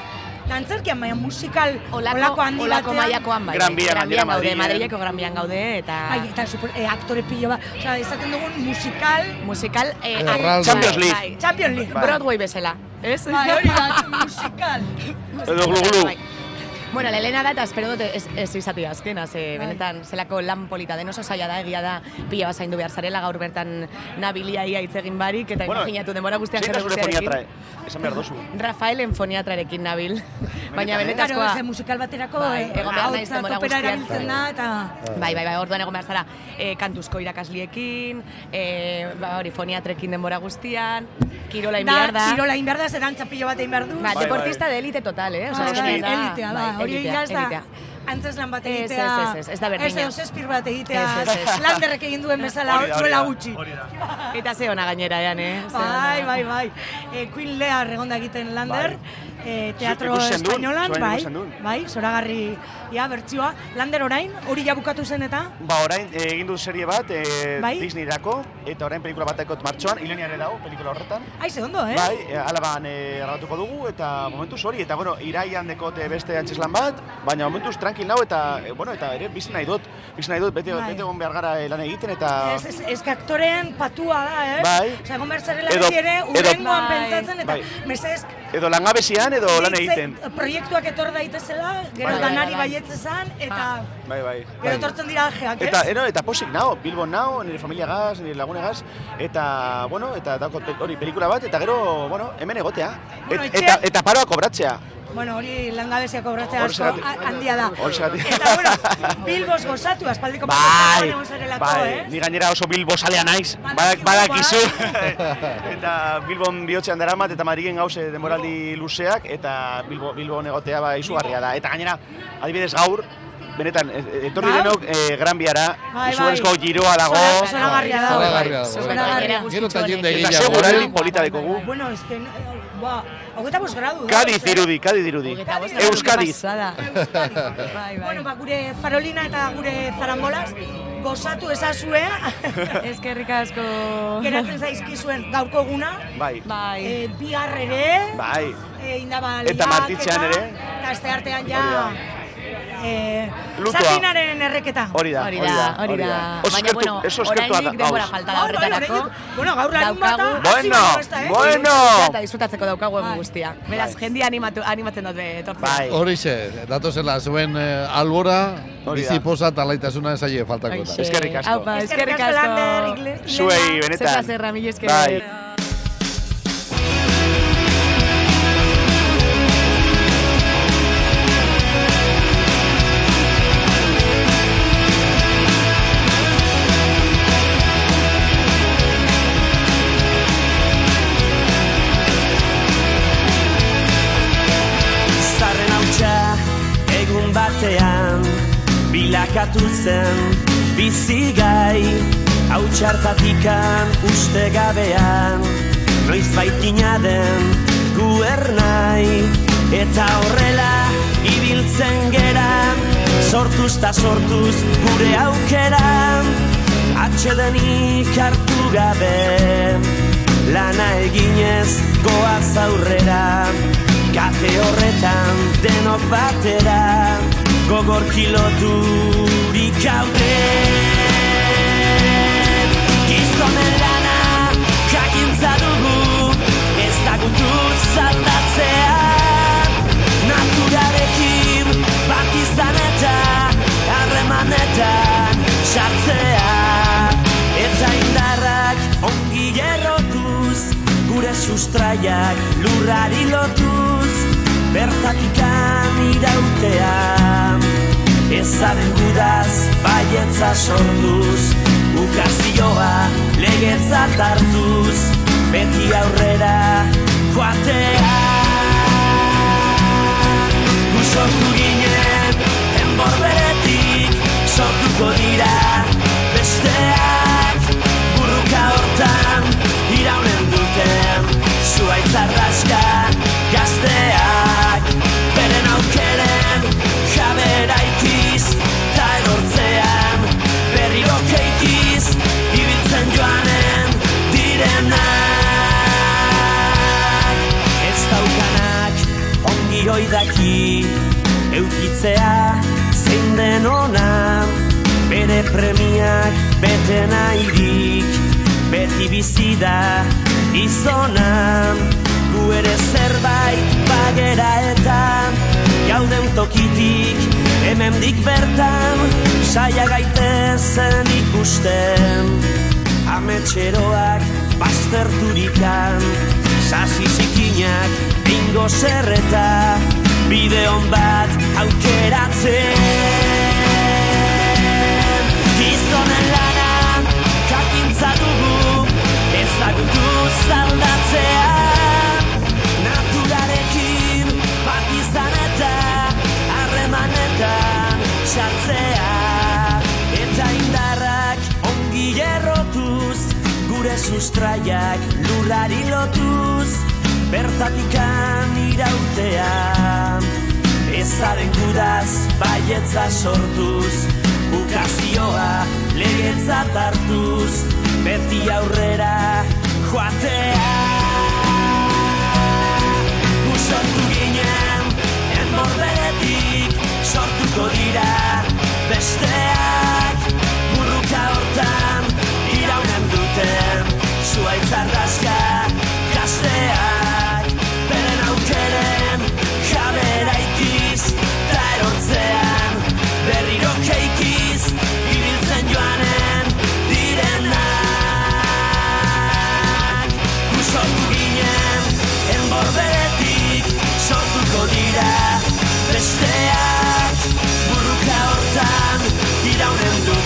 dantzerkian, baina musikal Olako, olako handi olako batean. mailakoan bai. Gran Bian, Gran Bian gaude, Madrilen. Madrileko Gran Bian gaude, eta Bai, eta super, eh, aktore pilo bat, osea, izaten dugun musikal, musikal... Eh, Erraldo. Champions League. Bai, Champions League. Bai. Broadway bezala, ez? Bai, hori da, musikal. Edo glu-glu. Bai. Bueno, lehena da eta espero dut ez, ez izatea azkena, ze benetan zelako lan polita den oso zaila da, egia da pila bat zaindu behar zarela, gaur bertan nabilia ia hitz egin barik, eta Bueno, imaginatu denbora guztian zure guztiarekin. esan behar dozu. [laughs] Rafaelen foniatrarekin nabil. [laughs] Baina eh? Claro, benetazkoa... ze musikal baterako, Bai, eh, egon behar naiz denbora guztian. erabiltzen da, eta... Bai, bai, bai, orduan egon behar zara e, kantuzko irakasliekin, e, ba, hori foniatrekin denbora guztian, kirola behar da. kirola egin behar da, ze dantza pilo bat egin behar du. Ba, Bai, deportista de elite total, eh? Bai, bai, da- elitea bai, hori egia ez da, elitea. antzeslan bat Ez, egitea, ez, ez, ez, ez da berdina. Ez edo zespir bat egitea, Ez, ez, ez. [laughs] landerrek egin duen bezala, Hori duela da, gutxi. hori da. Eta ze ona gainera, ean, eh? Bai, ona. bai, bai. E, Queen Lea regonda egiten lander, e, teatro espainolan, bai, bai, zoragarri, ja, bertsioa. Lander orain, hori ja bukatu zen eta, Ba, orain eh, egin du serie bat, eh, Bai. Disneyrako, eta orain pelikula bat daukot martxoan, Ilenia ere dago, pelikula horretan. ai, ze ondo, eh? Bai, eh, alaban eh, grabatuko dugu, eta momentuz hori, eta bueno, iraian dekote beste antzeslan bat, baina momentuz tranquil nau, eta, eh, bueno, eta ere bizi nahi dut, bizi nahi dut, bete, Bai. bete egon behar gara lan egiten, eta... Ez, ez, ez que aktorean patua da, eh? Bai. Osea, egon behar zarela beti ere, urrengoan Bai. pentsatzen, eta Bai. mesedez, Edo langabezian, edo lan egiten. proiektuak etor daitezela, gero Bai, bai, danari bai. baietzezan, eta Bai, bai. gero bai. etortzen dira aljeak, ez? Eta, ero, eta posik nao, Bilbon nao, nire familia gaz, nire lagunegaz, eta, bueno, eta daukot hori pelikula bat, eta gero, bueno, hemen egotea. Bueno, Et, eta, eta paroa kobratzea. Bueno, hori langabezia kobratzea asko handia da. Hor zeratik. Eta, bueno, Bilbos gozatu, aspaldiko Bai, bai, eh? ni gainera oso Bilbo salea naiz, Badakigu, badak, badakizu. [laughs] eta Bilbon bihotzean daramat eta Madrilen gauze denboraldi luzeak eta Bilbo, Bilbon egotea ba izugarria da. Eta gainera, adibidez gaur, benetan, e- e- etorri Gaur? denok eh, Gran Biara, Bai, izugarrizko bai. giroa dago. Zora- zoragarria dago. Zoragarria dago. Zoragarria. Gero eta jende Eta gehiago. seguraldi eh? polita dekogu. Bueno, es que, ba, hogeita bost gradu. Kadiz eh? dirudi, Kadiz dirudi. Euskadiz. pasada. Euskadi. Bai, bai. Bueno, ba, gure farolina eta gure zarambolaz, gozatu ezazue, [laughs] Eskerrik asko. geratzen zaizkizuen gaurko guna, Bai, Bai. e, bihar ere, bai. e, indaba Eta Martitzean ere. Eta aste artean ja, eh, Lutua. Sabinaren erreketa. Hori da, Hori da, hori da. Baina, bueno, oraindik denbora falta da Bai, bai, horretarako. Bueno, gaur larun bata, Bueno, eh? bueno. Eta disfrutatzeko daukagu egun Bai. guztia. Beraz, Bai. jendia animatu, animatzen dut be, etortzea. Bai. Horixe, datozela zuen eh, albora, Hori da. bizi posa eta laitasuna esaile faltako da. Eskerrik asko. Eskerrik eskerrik asko, Lander, Zuei, benetan. Zer plazerra, mila esker. Bilakatu zen bizigai hautsartatikan uste gabean. Noiz baitina den guernai eta horrela ibiltzen gera sortuz ta sortuz gure aukera atxedenik hartu gabe. Lana eginez goaz aurrera Kate horretan denok batera Gogor kiloturik gaude Gizonen lana jakintza dugu Ez dagutu zaldatzea. Naturarekin bat izan eta Harremanetan sartzea. Eta indarrak ongi errotuz Gure sustraiak lurrari lotuz Bertatikan irautea Ezaren gudaz baietza sortuz. Ukazioa legetzat hartuz. Beti aurrera joatea. Gu Eukitzea zein den ona Bere premiak bete nahirik Beti bizi da izona Gu ere zerbait bagera eta Gauden tokitik hemendik bertan Saia gaitezen ikusten. Ametxeroak bazterturikan Sasi zikinak ingo zerreta Bideon bat aukeratzen. Gizonen lana jakintza dugu Ezagutu zaldatzea. Naturarekin bat izan eta Harremanetan sartzea. Eta indarrak ongi errotuz Gure sustraiak lurrari lotuz Bertatikan irautea. Ezaren gudaz baietza sortuz. Ukazioa legetzat hartuz. Beti aurrera joatea. Gu sortu ginen enborberetik Sortuko dira besteak. Burruka hortan iraunen duten Zuaitz arraska gazteak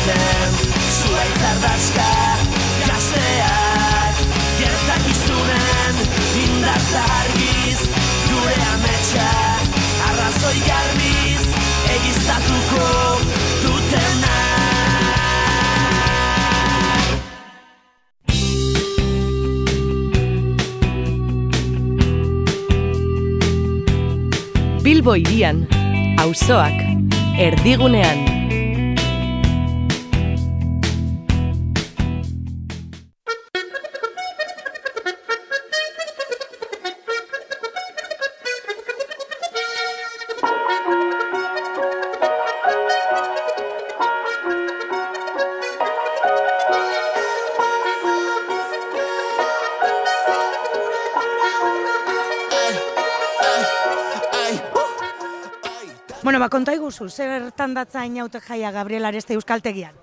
duten Zuaitz ardazka gazteak Gertakizunen indarta argiz Gure ametsa arrazoi garbiz Egiztatuko dutenak Bilbo irian, auzoak, erdigunean. Iguzu, zertan datza inaute jaia Gabriel Areste Euskaltegian?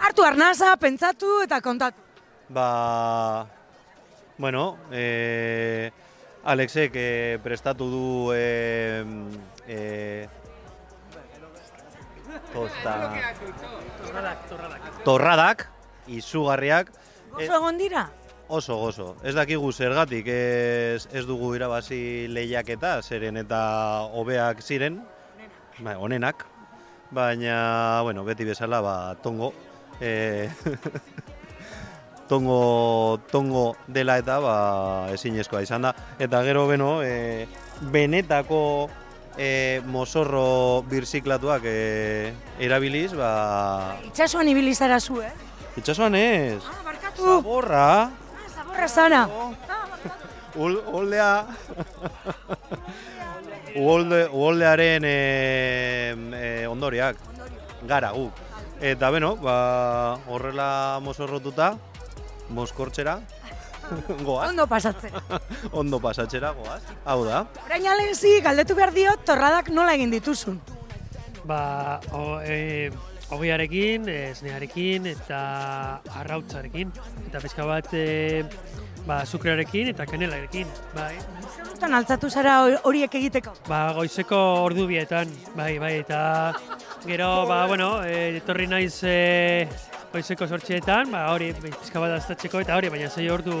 Hartu arnasa, pentsatu eta kontatu. Ba, bueno, e, Alexek e, prestatu du e, e, tosta, torradak, izugarriak, Gozo egon dira? oso gozo. Ez dakigu zergatik ez, ez dugu irabazi lehiaketa, zeren eta hobeak ziren, ba, onenak, baina, bueno, beti bezala, ba, tongo, e, [laughs] tongo, tongo dela eta ba, ezinezkoa izan da. Eta gero beno, e, benetako e, mozorro birziklatuak e, erabiliz, ba, Itxasuan ibili zara zu, eh? itxasuan ez, Ah, barkatu. zaborra, Zaborra zara. ul, [laughs] uolde, uoldearen e, e, ondoriak, gara guk. Eta beno, ba, horrela mozorrotuta, mozkortxera, [laughs] goaz, Ondo pasatzen. [laughs] ondo pasatxera goaz, hau da. Orain alenzi, galdetu behar diot, torradak nola egin dituzun. Ba, o, e, ogiarekin, esnearekin eta arrautzarekin. Eta pizka bat e, ba, sukrearekin eta kanelarekin. Bai. Zertan altzatu zara hor- horiek egiteko? Ba, goizeko ordu bietan, bai, bai, eta gero, ba, bueno, e, etorri naiz e, goizeko sortxeetan, ba, hori pizka bat aztatzeko eta hori, baina zei ordu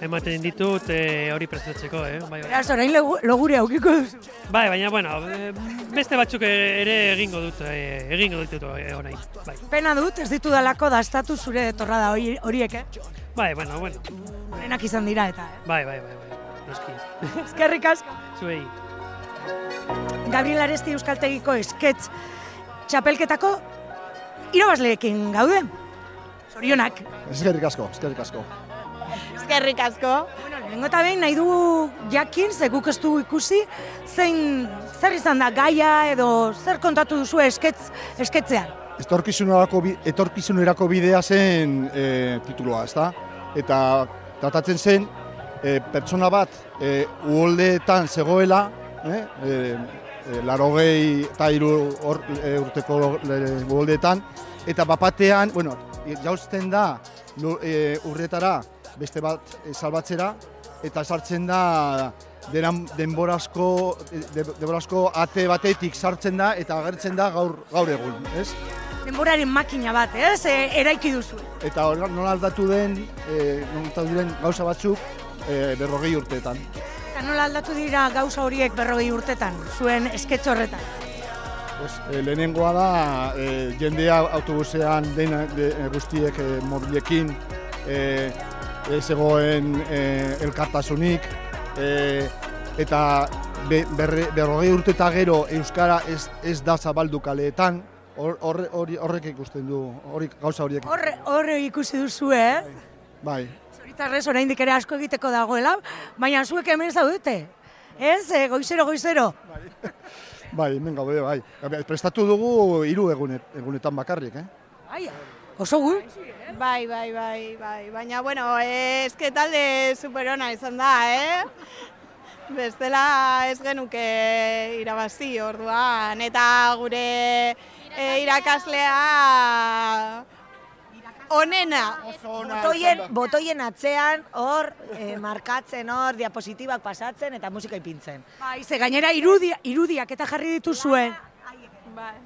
ematen ditut e, hori prestatzeko, eh? Bai, bai. Beraz, orain logu- logure aukiko duzu. Bai, baina, bueno, e, beste batzuk ere egingo dut, e, egingo ditut e, orain, bai. Pena dut, ez ditu dalako dastatu zure torrada hori- horiek, eh? Bai, bueno, bueno, Horenak izan dira eta, eh? bai, bai, bai, bai, noski. Eskerrik asko. Zuei. Gabriel Aresti Euskaltegiko esketz txapelketako irabazleekin gaude. Zorionak. Eskerrik asko, eskerrik asko. Eskerrik asko. Bueno, lehenengo eta behin nahi dugu jakin, ze guk ez dugu ikusi, zein, zer izan da gaia edo zer kontatu duzu esketz, esketzean. Etorkizunerako, etorkizunerako bidea zen e, tituloa, ezta? Eta tratatzen zen e, pertsona bat e, uholdeetan zegoela, eh? e, e, larogei eta hiru hor, e, urteko e, uholdeetan, eta bapatean, bueno, jauzten da e, urretara beste bat e, salbatzera, eta sartzen da denan, denborazko, de, denborazko ate batetik sartzen da eta agertzen da gaur, gaur egun, ez? Denboraren makina bat, ez? E, eraiki duzu. Eta nola aldatu den, e, nola diren gauza batzuk e, berrogei urteetan. Eta nola aldatu dira gauza horiek berrogei urtetan, zuen esketx horretan. Pues, e, lehenengoa da, e, jendea autobusean dena de, guztiek e, mobilekin, e, ez egoen e, elkartasunik, e, eta be, berre, berrogei urte eta gero Euskara ez, ez da zabaldu kaleetan, hor- horre- hori- horrek ikusten du, hori gauza horiek. Horre, horre ikusi duzu, eh? Bai, Zoritzarrez oraindik ere asko egiteko dagoela, baina zuek hemen zaudete. Ez, e, goizero, goizero. [laughs] bai, hemen gaude, bai. Prestatu dugu hiru egunet, egunetan bakarrik, eh? Bai, oso gu. Bai, bai, bai, bai. Baina, bueno, que talde superona izan da, eh? Bestela ez genuke irabazi orduan, eta gure e, irakaslea onena. Botoien, botoien atzean, hor, eh, markatzen hor, diapositibak pasatzen eta musika ipintzen. Bai, ze gainera irudia, irudiak eta jarri dituzue. Bai.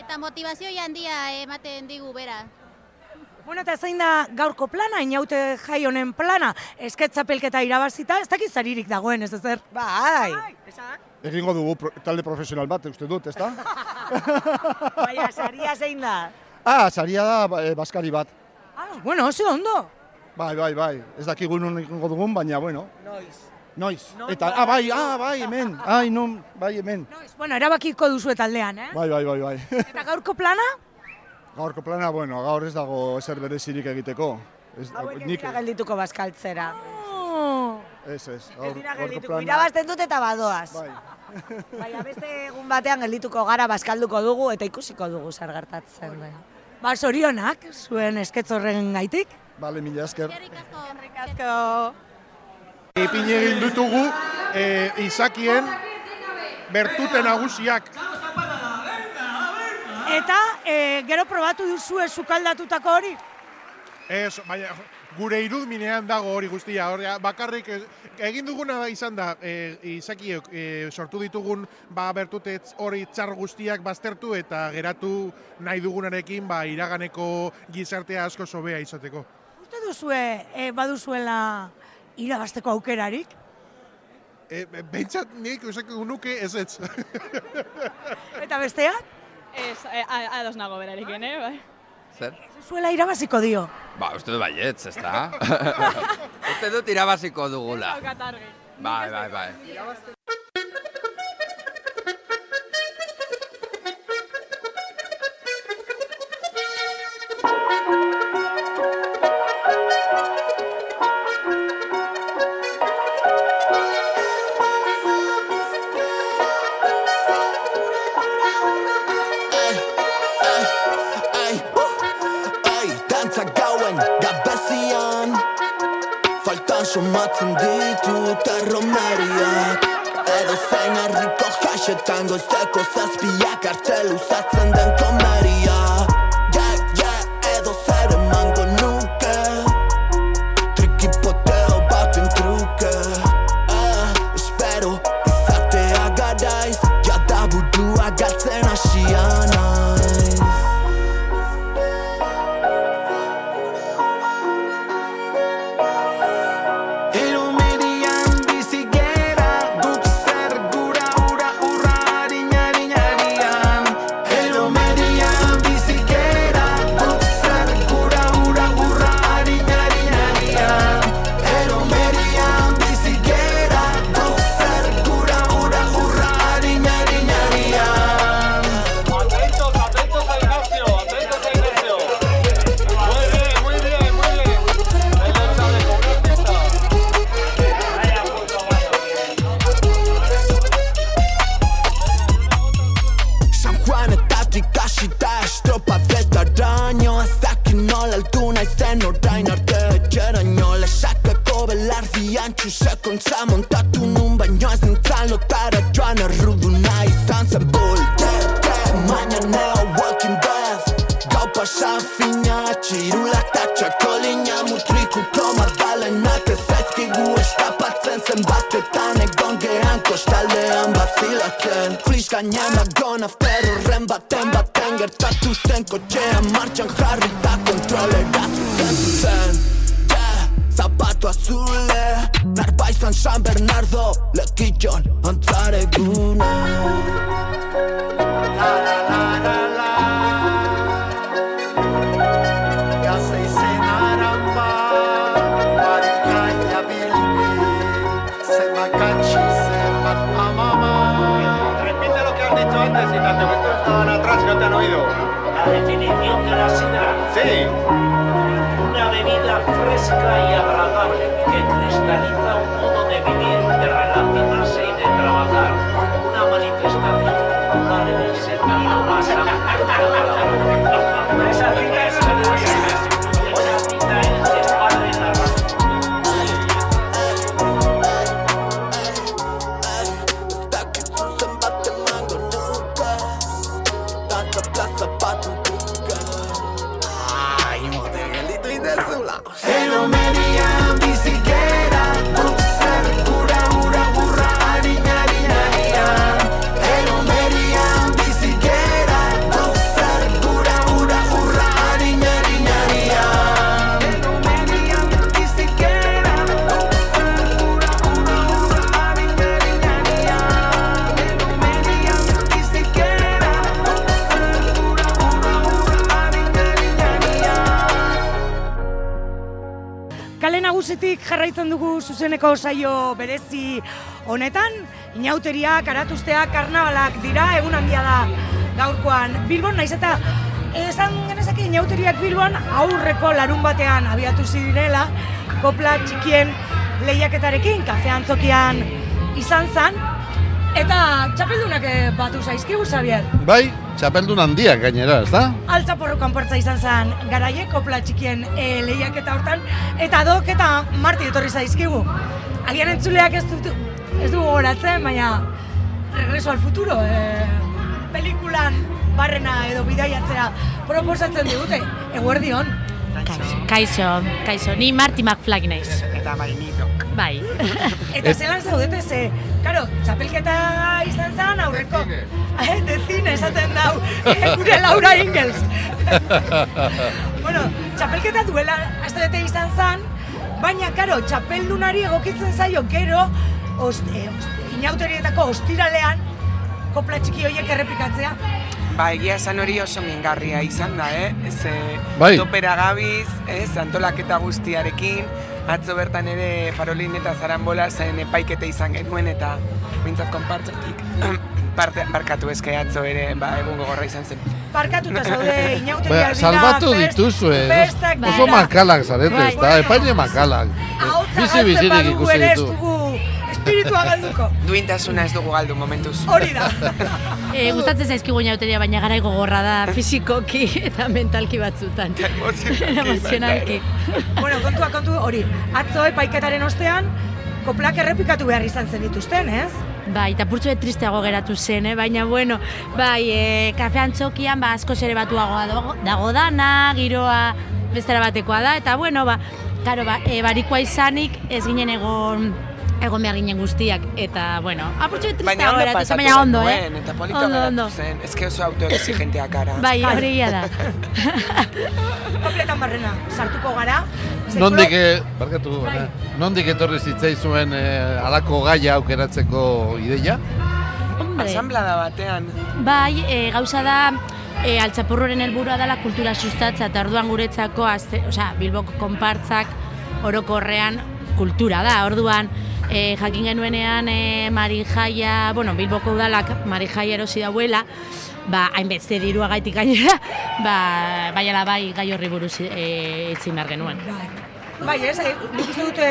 Eta motivazio handia ematen digu bera. Bueno, eta zein da gaurko plana, inaute jai honen plana, esketzapelketa irabazita, ez dakiz zaririk dagoen, ez ezer. Bai. Egingo dugu pro, talde profesional bat, uste dut, ezta? [laughs] Baina, saria zein da? ah, saria da ba- eh, baskari bat. Ah, bueno, oso ondo. Bai, bai, bai. Ez dakigu non egingo dugun, baina, bueno. Noiz. Noiz. Non Eta, ah, bai, ah, bai, hemen. Ai, non, bai, hemen. Bueno, erabakiko duzu taldean, eh? Bai, bai, bai, bai. Eta gaurko plana? Gaurko plana, bueno, gaur ez dago ezer berezirik egiteko. Ez, Hauek ez nik, dira geldituko bazkaltzera. ez, ez. Ez Gaur, dira gaurko plana. irabazten dut eta badoaz. Bai. [laughs] Baina beste egun batean geldituko gara bazkalduko dugu eta ikusiko dugu zer gertatzen den. Ba, sorionak, zuen esketz horren gaitik. Bale, mila esker. Eskerrik asko. Ipin egin ditugu e, izakien bertute nagusiak Eta e, gero probatu duzue sukaldatutako hori? Ez, baina gure irudminean dago hori guztia. Hori, bakarrik eh, egin duguna da izan da, e, izakiok e, sortu ditugun ba, bertutetz hori txar guztiak baztertu eta geratu nahi dugunarekin ba, iraganeko gizartea asko sobea izateko. Uste duzue, e, baduzuela irabasteko aukerarik? E, Behintzat nik usako nuke ez ez. Eta besteak? Ez, eh, a- ados nago berarekin, eh, bai. Zer? Zuela irabaziko dio. Ba, uste dut baietz, ez da? [laughs] uste dut irabaziko dugula. Daukat argi. Bai, bai, bai. Faltan somatzen ditut erromeriak Edo zein herriko jasetan goizeko zazpiak arte luzatzen den komeria zuzeneko saio berezi honetan, inauteriak, aratuzteak, karnabalak dira, egun handia da gaurkoan Bilbon, naiz eta esan genezake inauteriak Bilbon aurreko larun batean abiatu zirela, kopla txikien lehiaketarekin, kafe antzokian izan zan, eta txapeldunak eh, batu zaizkigu, Xavier. Bai, txapeldun handiak gainera, ez da? Altzaporro kanportza izan zen garaie, kopla txikien e, lehiaketa hortan, eta dok eta marti etorri zaizkigu. Agian entzuleak ez dut, ez du gogoratzen, baina Regreso al futuro, e, pelikulan barrena edo bidaiatzea proposatzen digute. Eguerdi hon. Kaixo, kaixo, ni Marty McFly naiz. Eta bai, ni dok. Bai. Eta zelan zaudete ze, karo, txapelketa izan zen aurreko. [laughs] Eh, de cine esaten dau, [laughs] eh, gure Laura Ingels. [laughs] bueno, txapelketa duela astebete izan zen, baina, karo, txapeldunari egokitzen zaio gero, ost, eh, ost, inauterietako ostiralean, kopla txiki horiek errepikatzea. Ba, egia esan hori oso mingarria izan da, eh? Ze Bai. topera gabiz, ez, antolaketa guztiarekin, atzo bertan ere Farolin eta Zarambola zen epaikete izan genuen eta bintzat konpartzatik [clears throat] parte, barkatu eske atzo ere, ba, egun gogorra izan zen. Barkatuta [laughs] zaude inauteriak Ba, salbatu fest- dituzue, oso makalak zarete, Bai. ezta? Epaile makalak. Bizi bizirik ikusi ditu. Espiritua galduko. Duintasuna ez dugu galdu momentuz. Hori da. E, gustatzen zaizkigu inauteria, baina garai gogorra da [laughs] fisikoki eta mentalki batzutan. Emozionalki. [laughs] bueno, kontua kontu hori. Atzo epaiketaren ostean, koplak errepikatu behar izan zen dituzten, ez? Bai, eta purtsu tristeago geratu zen, eh? baina bueno, bai, e, kafean txokian, ba, askoz ere batuagoa dago, dago dana, giroa bestera batekoa da, eta bueno, ba, karo, ba, e, barikoa izanik ez ginen egon egon behar ginen guztiak, eta, bueno, apurtxo bet Baina ondo geratu zen, baina ondo, eh? genuen, eta polito Ondo, ondo. zen. Ez que oso autoexigenteak gara. [laughs] Bai, hori da. [laughs] Kopletan barrena, sartuko gara. Nondik, e, barkatu, baina, nondik etorri zitzaizuen e, alako gaia aukeratzeko ideia? Asamblada batean. Bai, e, gauza da, e, altxapurroren helburua dela kultura sustatza eta orduan guretzako, azte, osea, Bilboko konpartzak orokorrean kultura da. Orduan, e, jakin genuenean e, Marijaia, bueno, Bilboko udalak Marijaia erosi dauela, ba, hainbeste dirua gaitik gainera, [laughs] ba, bai ala bai gai horri buruz e, itzin behar genuen. Bai, ez, eh, nik uste dute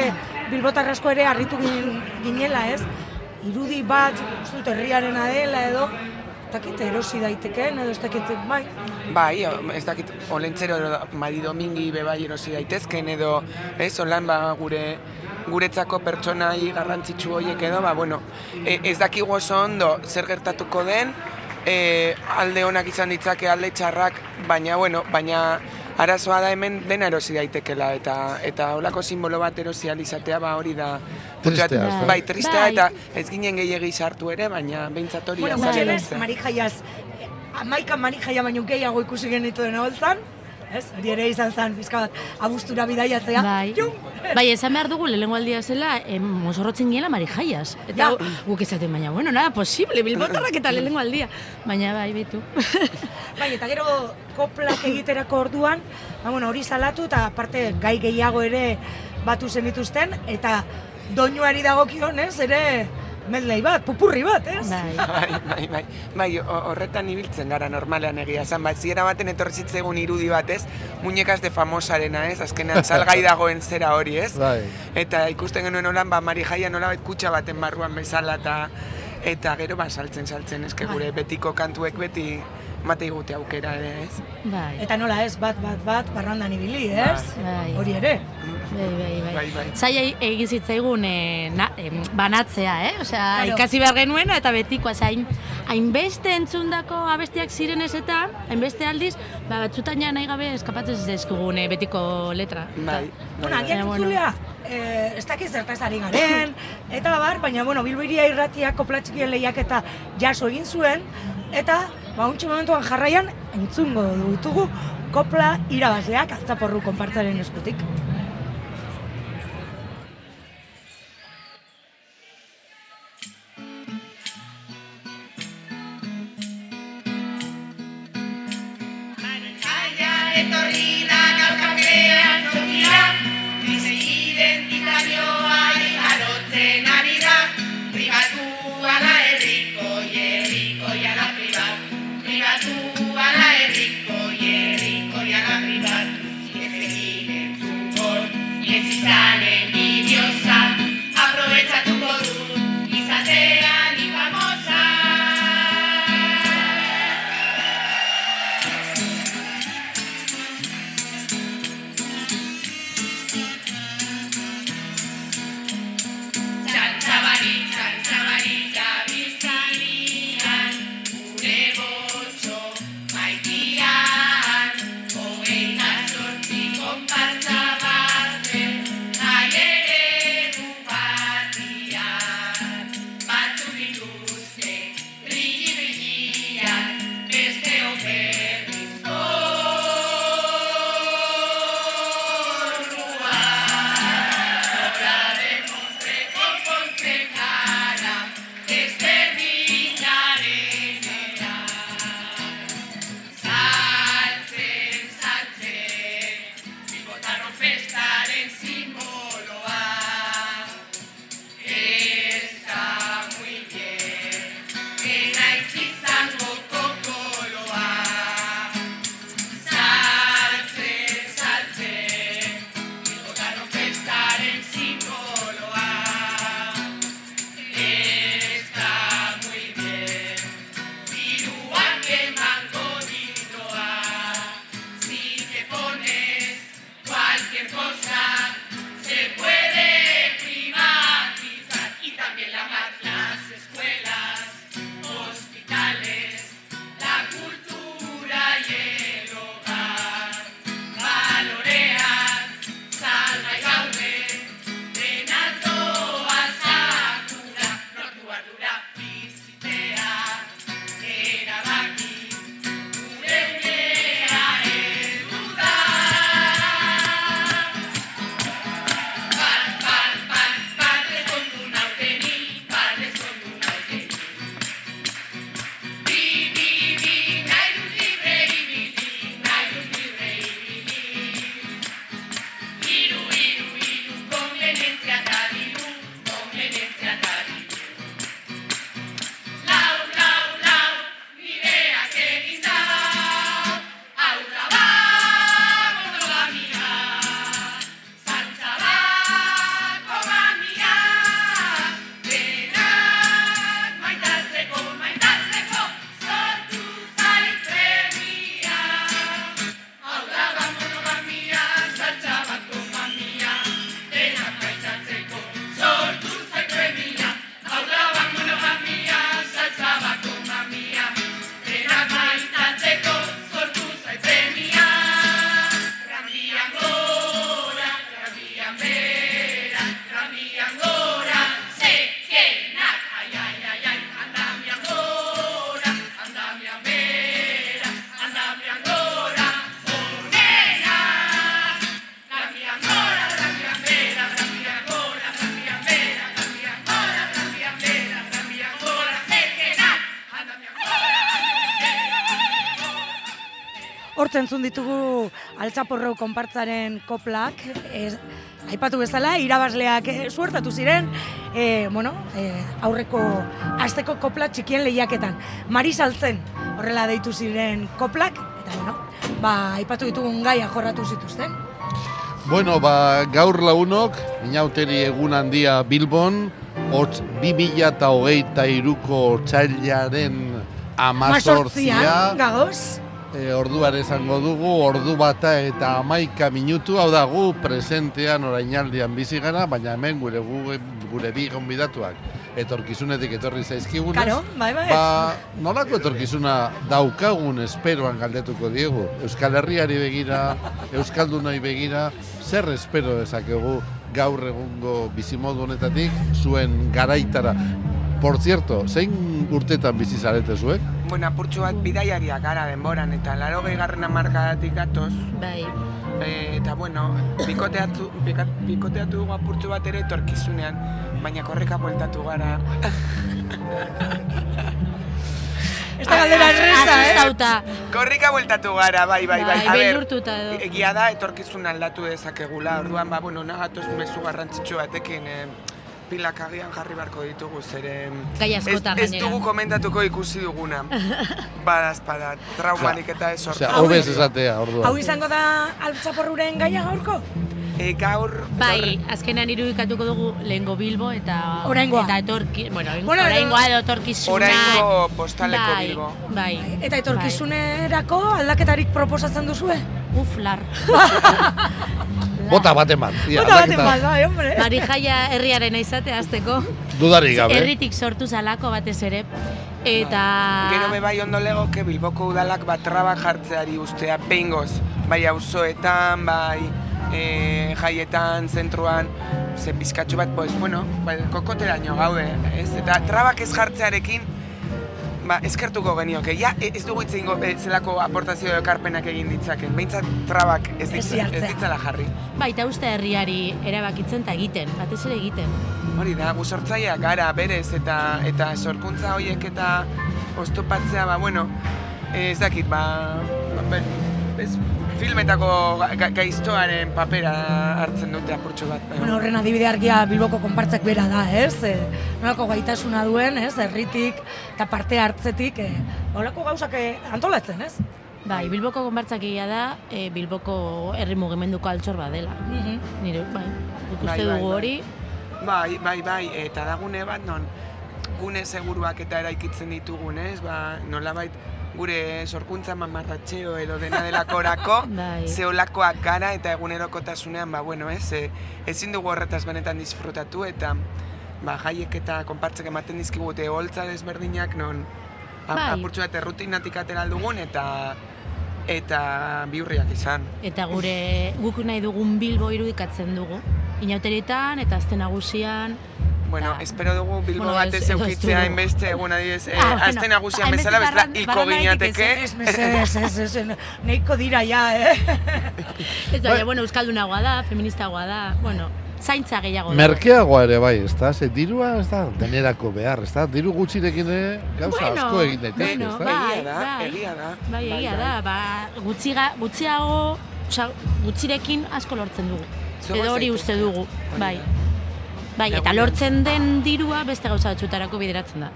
Bilbotar asko ere harritu ginen, ginela, ez? Irudi bat, uste dut herriarena dela edo, ez dakit erosi daitekeen edo ez dakit, bai. Bai, ez dakit, olentzero Mari Domingi bebai erosi daitezken edo, ez, holan ba, gure guretzako pertsonai garrantzitsu horiek edo, ba, bueno, e, ez dakigu oso ondo zer gertatuko den, e, alde onak izan ditzake alde txarrak, baina, bueno, baina arazoa da hemen dena erosi daitekela eta eta holako simbolo bat erosi izatea ba hori da Tristea, bai, tristea Bai. eta ez ginen gehiegi sartu ere, baina behintzat hori Bueno, azalera zen. Marijaiaz, eh, amaika Marijaia baino gehiago ikusi genituen holtzan, ez? Hori ere izan zen, pizka bat, abustura bidaiatzea. Bai. Bai, esan behar dugu lehenengo aldia zela, em, mozorrotzen giela marijaiaz. Eta Ja. guk esaten baina, bueno, nada, posible, bilbotarrak eta lehenengo aldia. Baina bai, betu. [laughs] Bai, eta gero koplak egiterako orduan, ba, bueno, hori salatu eta aparte gai gehiago ere batu zen dituzten, eta doinuari dagokionez ere medley bat, pupurri bat, ez? Bai, [laughs] bai, bai, bai, ho- horretan ibiltzen gara normalean egia esan, bat ziera baten etorri zitzaigun irudi batez, muñekas de famosarena, ez, azkenean [laughs] salgai dagoen zera hori, ez? Bai. Eta ikusten genuen holan, ba, Mari Jaia nolabait kutxa baten barruan bezala, eta eta gero ba, saltzen, saltzen, eske gure betiko kantuek beti mate igute aukera ere, ez? Bai. Eta nola ez, bat, bat, bat, barrandan ibili, ez? Bai. Hori ere. Bai, bai, bai. Bai, bai. Zaila egin zitzaigun eh, na, em, banatzea, eh? Osea, Claro. ikasi behar genuena eta betikoa, osea, hain, hainbeste entzundako abestiak zirenez eta hainbeste aldiz, ba, batzutan ja nahi gabe eskapatzen zizkigun eh, betiko letra. Bai. Bueno, agian entzulea, eh, ez dakiz zertaz ari garen, eta bar, baina, bueno, Bilbo iria irratia koplatxikien lehiaketa jaso egin zuen, eta, ba, untxe momentuan jarraian, entzungo dutugu kopla irabazleak altzaporru konpartzaren eskutik. Entzun ditugu altzaporro konpartzaren koplak, ez, aipatu bezala, irabazleak eh, suertatu ziren, e, bueno, e, aurreko asteko kopla txikien lehiaketan. Marisaltzen horrela deitu ziren koplak, eta bueno, ba, aipatu ditugun gaia jorratu zituzten. Bueno, ba, gaur lagunok, inauteri egun handia Bilbon, hotz 2008 iruko txailaren amazortzia. Gagoz, E, orduan esango dugu, ordu bata eta amaika minutu, hau da gu presentean orainaldian bizi gara, baina hemen gure gu, gure bi gonbidatuak etorkizunetik etorri zaizkigunez. Karo, bai, bai. Ba, nolako etorkizuna daukagun esperoan galdetuko diegu. Euskal Herriari begira, Euskaldunoi begira, zer espero dezakegu gaur egungo bizimodu honetatik zuen garaitara. Por cierto, zein urtetan bizi zarete zuek? Bueno, apurtxo bat bidaiariak gara denboran, eta laro garrena markadatik gatoz. Bai. E, eta bueno, bikoteatu, bika- bikoteatu dugu apurtxo bat ere etorkizunean, baina korreka bueltatu gara. [laughs] Esta galdera erreza, eh? Asustauta. Korrika bueltatu gara, bai, bai, bai. Bai, beldurtuta edo. Egia da, etorkizun aldatu dezakegula, orduan, ba, bueno, nagatoz mezu garrantzitsu batekin, eh, pilak agian jarri beharko ditugu, zeren... Gai askotan, ez, ez dugu komentatuko ikusi duguna. [laughs] Badaz, bada, traumarik eta ez Osea, sortu. hobez esatea, orduan. Hau izango da altzaporruren gaia gaurko? E, gaur... Bai, azkenean irudikatuko dugu lehengo Bilbo eta Oraingoa. eta etorki, bueno, Bueno, oraingoa edo etorkizuna. Oraingo postaleko bai, Bilbo. Bai. Eta etorkizunerako aldaketarik proposatzen duzue? Uf, lar. [laughs] Bota bat eman. Bota bat eman, bai, hombre. Marijaia herriaren izatea azteko. Dudarik gabe. Herritik sortu zalako batez ere. Eta... Gero be bai ondo legoke Bilboko udalak bat traba jartzeari ustea behingoz. Bai auzoetan, bai e, jaietan, zentruan, ze bizkatxo bat, pues, bueno, bai, kokoteraino gaude, ez? Eta trabak ez jartzearekin, ba, eskertuko genioke. Ja, e- ez dugu hitz egingo e, zelako aportazio ekarpenak egin ditzaken. Behintzat trabak ez, Ez ez ditzala jarri. Baita uste herriari erabakitzen eta egiten, batez ere egiten. Hori da, gu sortzaileak gara, berez, eta eta sorkuntza horiek eta oztopatzea, ba, bueno, ez dakit, ba, ba ez, filmetako ga- ga- gaiztoaren papera hartzen dute apurtxo bat. Bueno, horren adibide argia Bilboko konpartzak bera da, ez? E, nolako gaitasuna duen, ez? Herritik eta parte hartzetik, e, holako gauzak eh, antolatzen, ez? Bai, Bilboko konbertzak egia da, e, Bilboko herri mugimenduko altxor bat dela. Mhm. Nire, bai, guk Bai, bai, dugu bai. hori, Bai, bai, bai, eta da gune bat non gune seguruak eta eraikitzen ditugun, ez? Ba, nolabait gure sorkuntza mamarratxeo edo dena delakorako, [laughs] Bai. zeolakoak gara eta egunerokotasunean, ba, bueno, ez? E, ezin dugu horretaz benetan disfrutatu eta ba, jaiek eta konpartzek ematen dizkigute holtza desberdinak non ap- Bai. apurtxo bat errutinatik atera dugun eta eta bihurriak izan. eta gure guk nahi dugun Bilbo irudikatzen dugu. Inauterietan eta azte nagusian. Bueno, espero dugu Bilbo Bueno, batez eukitzea dugu. hainbeste egun adibidez, eh, Ah, bueno, azte nagusian hainbeste bezala, bezala hilko ginateke. Ez, ez, ez, nahiko dira ja, eh? Ez da, bueno, euskaldunagoa da, feministagoa da, bueno, zaintza gehiago. Merkeagoa ere bai, ez da? Ze dirua ez da denerako behar, ez da? Diru gutxirekin ere gauza Bueno, asko egin daitezke, bueno, ez da? bai, Egia da, bai. egia da. Bai, Bai, egia bai. da, ba, gutxiga, gutxiago, gutxirekin asko lortzen dugu. Edo hori uste dugu, bai. Bai, eta lortzen den dirua beste gauza batzuetarako bideratzen da.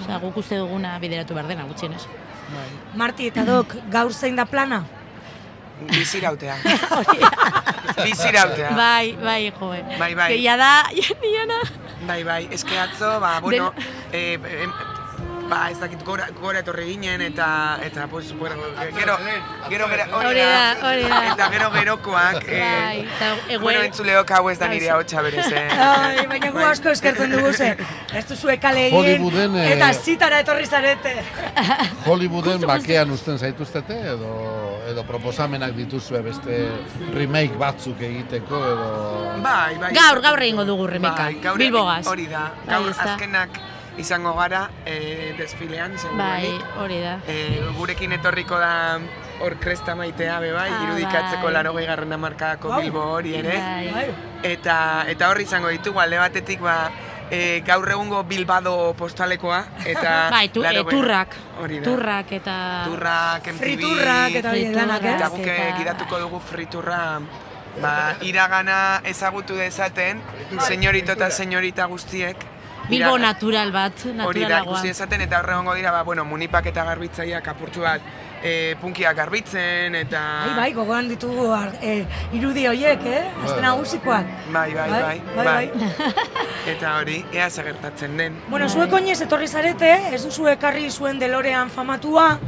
Osea, guk uste duguna bideratu behar dena, gutxienez. Marti eta dok, gaur zein da plana? Bizirautea. [laughs] Bizirautea. Bai, bai, joe. Bai, bai. Ya da, ya ni yana. Bai, bai, eske atzo, ba, bueno, eh, em, ba, ez dakit gora, gora etorri ginen eta eta pues bueno, gero gero Hori da, hori da. eta gero gerokoak eh Bai, eta egue- bueno, entzuleok hau ez da nire ahotsa berez, eh. Ai, baina gu asko eskertzen dugu ze. Ez duzue kale egin Hollywooden, eh, eta zitara etorri zarete. Hollywooden bakean usten zaituztete edo edo proposamenak dituzue beste remake batzuk egiteko edo Bai, bai. Gaur, gaur egingo dugu remeka. Bai, Bilbogaz. Hori da. Bai, Gaur azkenak izango gara eh, desfilean, Bai, seguruenik. hori da. Eh, gurekin etorriko da orkresta maitea be bai, Ah, irudikatzeko bai. laro garrena markadako Wow. Bilbo hori ere. Bai. Eta, eta horri izango ditugu alde batetik ba, e, gaur egungo Bilbado postalekoa, eta... [laughs] Bai, tu, bueno, turrak, hori da. turrak eta... Turrak, MTV... Friturrak eta hori denak? Eta guk Eta- gidatuko dugu friturra, ba, iragana ezagutu dezaten, senyorito eta senyorita guztiek. Bilbo natural bat, Hori da, naturalagoa. guzti esaten, eta horre egongo dira, ba, bueno, munipak eta garbitzaileak apurtxu bat e, punkiak garbitzen, eta... Bai, bai, gogoan ditugu eh, irudi horiek, eh? Azte nagusikoak. Bai, bai, Bai, bai, bai, bai. Eta hori, ea zer gertatzen den. Bueno, zuek oinez etorri zarete, ez duzu ekarri zuen delorean famatua.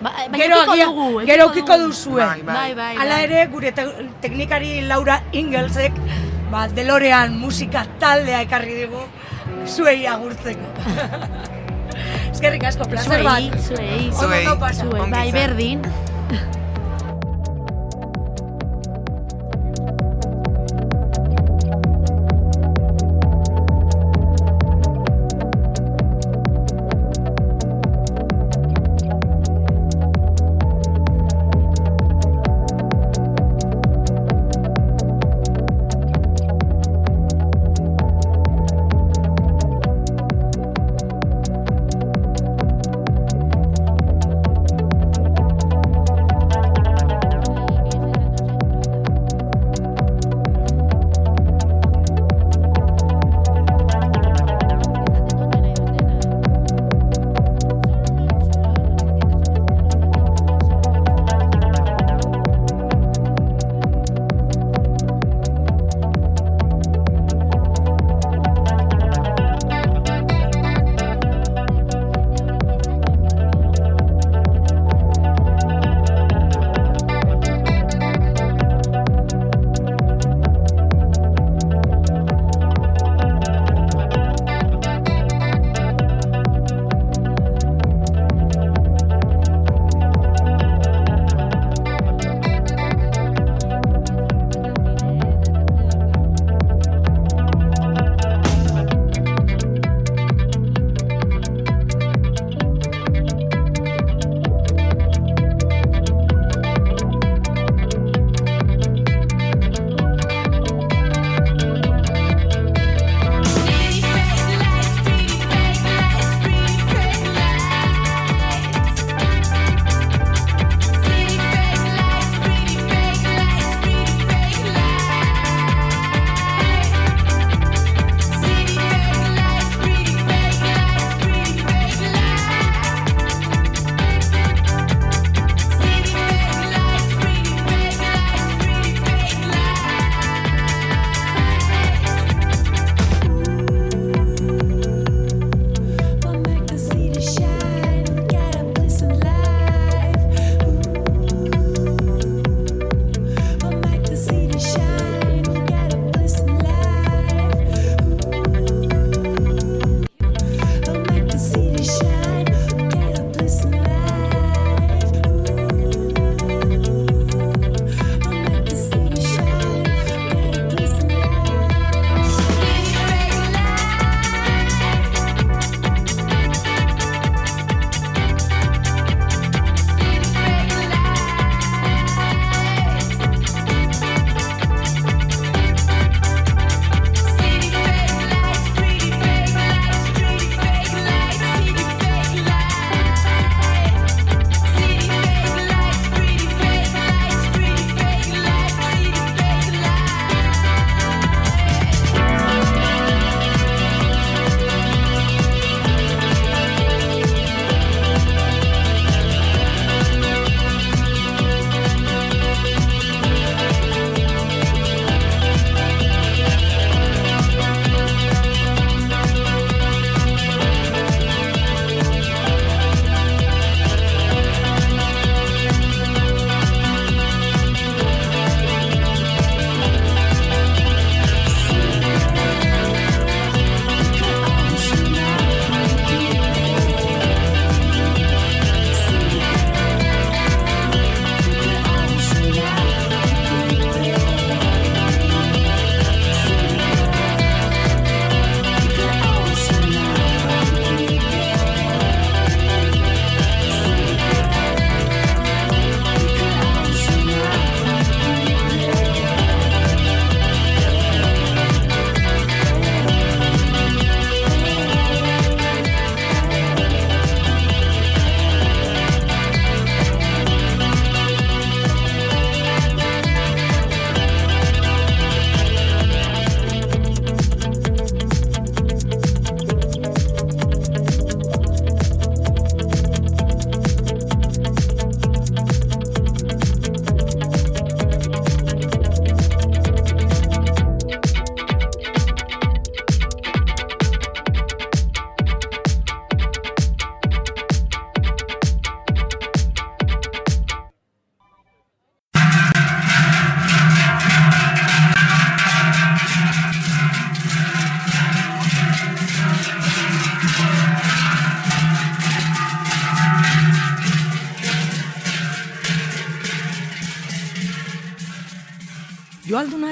Ba, gero dugu, gero dugu. duzue. Bai, bai. Bai, bai, Hala bai. ere, gure te teknikari Laura Ingelsek, ba, delorean musika taldea ekarri digu, zuei agurtzeko. Eskerrik asko, placer bat. Zuei, zuei, Zuei, Bai, izan. berdin.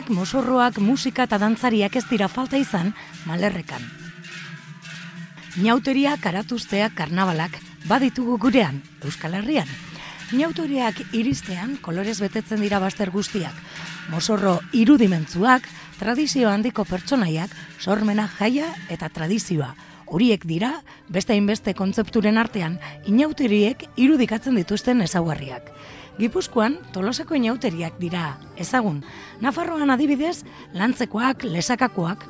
Mosorroak, musika eta dantzariak ez dira falta izan malerrekan. Inauteria, karatuzteak, karnabalak, baditugu gurean, Euskal Herrian. Inauteriak iristean kolorez betetzen dira baster guztiak. Mosorro irudimentzuak, tradizio handiko pertsonaiak, sormena jaia eta tradizioa. Horiek dira, beste hainbeste kontzepturen artean, inauteriek irudikatzen dituzten ezaugarriak. Gipuzkoan, tolosako inauteriak dira, ezagun. Nafarroan adibidez, lantzekoak, lesakakoak,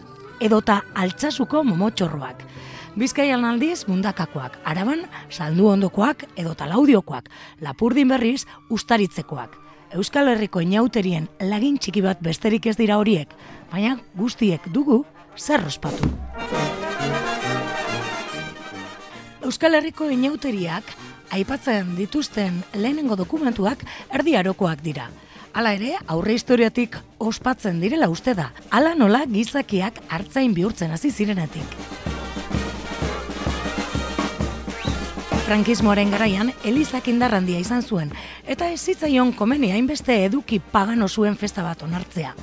edota altsasuko momotxorroak. Bizkaian aldiz mundakakoak, araban saldu ondokoak edo talaudiokoak, lapurdin berriz ustaritzekoak. Euskal Herriko inauterien lagin txiki bat besterik ez dira horiek, baina guztiek dugu zer ospatu. Euskal Herriko inauteriak aipatzen dituzten lehenengo dokumentuak erdi arokoak dira. Hala ere, aurre historiatik ospatzen direla uste da, hala nola gizakiak hartzain bihurtzen hasi zirenetik. Frankismoaren garaian, Elizak indarrandia izan zuen, eta ez zitzaion komeni hainbeste eduki pagano zuen festa bat onartzea.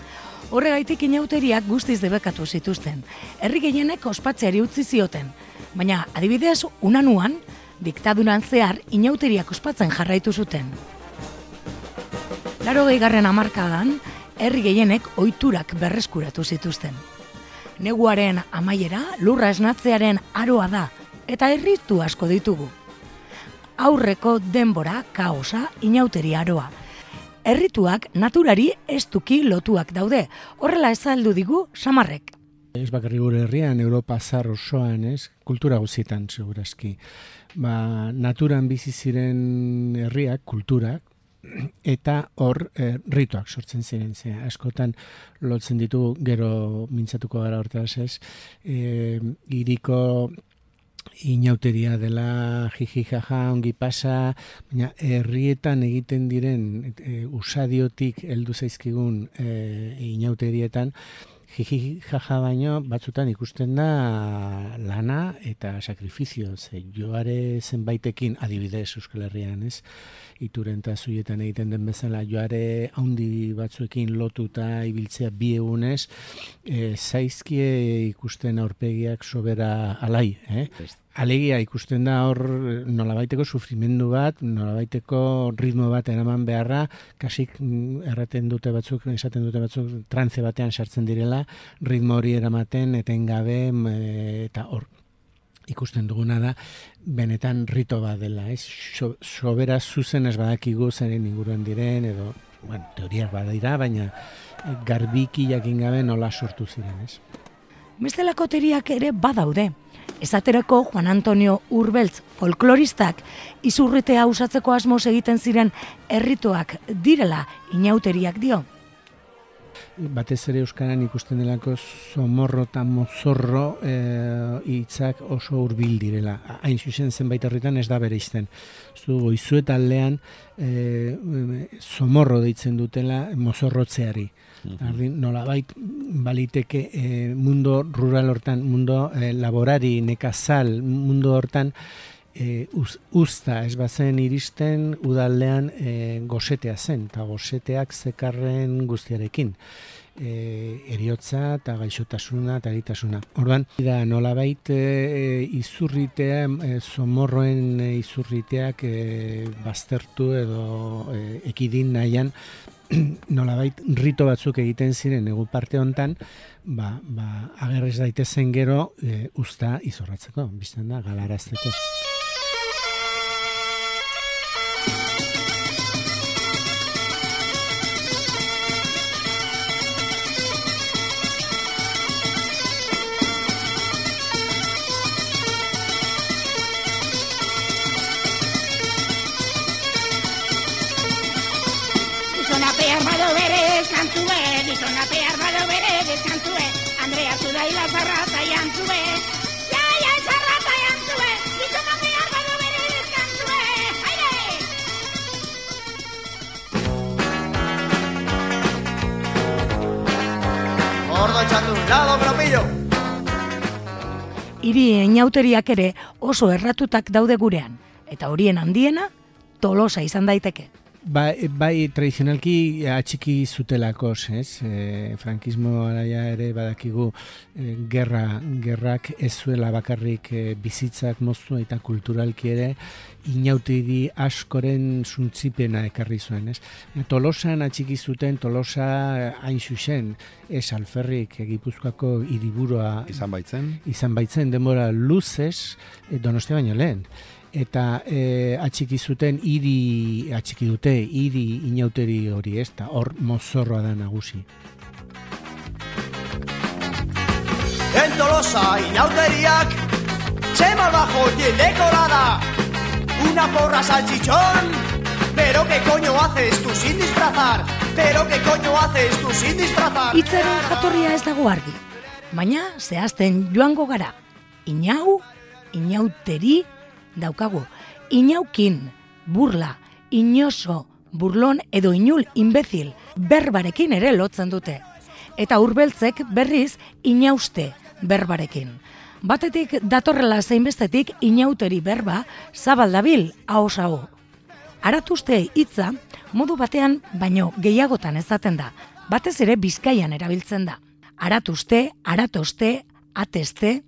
Horregaitik inauteriak guztiz debekatu zituzten. Herri gehienek ospatzeari utzi zioten. Baina, adibidez, unanuan, diktaduran zehar inauteriak ospatzen jarraitu zuten. Laro gehigarren amarkadan, herri gehienek ohiturak berreskuratu zituzten. Neguaren amaiera, lurra esnatzearen aroa da, eta herritu asko ditugu aurreko denbora, kaosa, inauteri aroa. Errituak naturari estuki lotuak daude, horrela ezaldu digu samarrek. Ez bakarri gure herrian, Europa zar osoan, ez, kultura guzietan, segurazki. Ba, naturan bizi ziren herriak, kulturak, eta hor eh, rituak sortzen ziren ze askotan lotzen ditu gero mintzatuko gara hortaz ez? Eh, iriko inauteria dela jiji jaja ongi pasa, baina herrietan egiten diren e, usadiotik heldu zaizkigun e, inauterietan, jiji jaja baino batzutan ikusten da lana eta sakrifizio, ze joare zenbaitekin adibidez Euskal Herrian, ez? ituren eta zuietan egiten den bezala joare handi batzuekin lotuta ibiltzea bi egunez, e, zaizkie ikusten aurpegiak sobera alai. Eh? Alegia ikusten da hor nolabaiteko sufrimendu bat, nolabaiteko ritmo bat eraman beharra, kasik mm, erraten dute batzuk, esaten dute batzuk, trantze batean sartzen direla, ritmo hori eramaten, etengabe, eta hor ikusten duguna da, benetan rito bat dela, ez? sobera zuzen ez badakigu zeren inguruan diren, edo, bueno, teoriak badira, baina garbiki jakin gabe nola sortu ziren, ez? Bestelako teriak ere badaude. Esaterako Juan Antonio Urbeltz folkloristak izurritea usatzeko asmoz egiten ziren errituak direla inauteriak dio batez ere euskaran ikusten delako somorro eta mozorro e, hitzak oso hurbil direla. Hain zuzen zenbait horretan ez da bere izten. Zu goizu eta aldean e, somorro deitzen dutela mozorrotzeari. Ardi, nola baliteke e, mundo rural hortan, mundo e, laborari, nekazal, mundo hortan, e, uz, usta ez bazen iristen udaldean e, gosetea zen, eta goseteak zekarren guztiarekin. E, eriotza eta gaixotasuna eta eritasuna. Orban, da nolabait e, izurritea, e, somorroen izurriteak e, baztertu edo e, ekidin nahian, [clears throat] nolabait rito batzuk egiten ziren egu parte hontan, ba, ba, agerrez daitezen gero e, usta izorratzeko, bizten da, galarazteko. La zarrata jantzue, jaia zarrata jantzue, gizona behar bado bere deskantzue, haide! Gordo txatu, lado propillo! Iri inauteriak ere oso erratutak daude gurean, eta horien handiena tolosa izan daiteke. Bai, bai tradizionalki atxiki zutelako, ez? E, frankismo araia ere badakigu e, gerra, gerrak ez zuela bakarrik e, bizitzak moztu eta kulturalki ere inautidi askoren suntzipena ekarri zuen, ez? Tolosan atxiki zuten, Tolosa eh, hain zuzen, ez alferrik Gipuzkoako hiriburua izan baitzen, izan baitzen denbora luzez, donostia baino lehen eta e, atxiki zuten hiri atxiki dute hiri inauteri hori ez da hor mozorroa da nagusi En Tolosa inauteriak Txemal bajo tiene colada Una porra salchichón Pero qué coño haces tú sin disfrazar Pero qué coño haces tú sin disfrazar Itzaren jatorria ez dago argi. Baina zehazten joango gara. Inau, inauteri daukagu. Inaukin, burla, inoso, burlon edo inul imbezil berbarekin ere lotzen dute. Eta urbeltzek berriz inauste berbarekin. Batetik datorrela zeinbestetik inauteri berba zabaldabil ahos hau. Aratuzte hitza modu batean baino gehiagotan ezaten da. Batez ere Bizkaian erabiltzen da. Aratuzte, aratoste, ateste,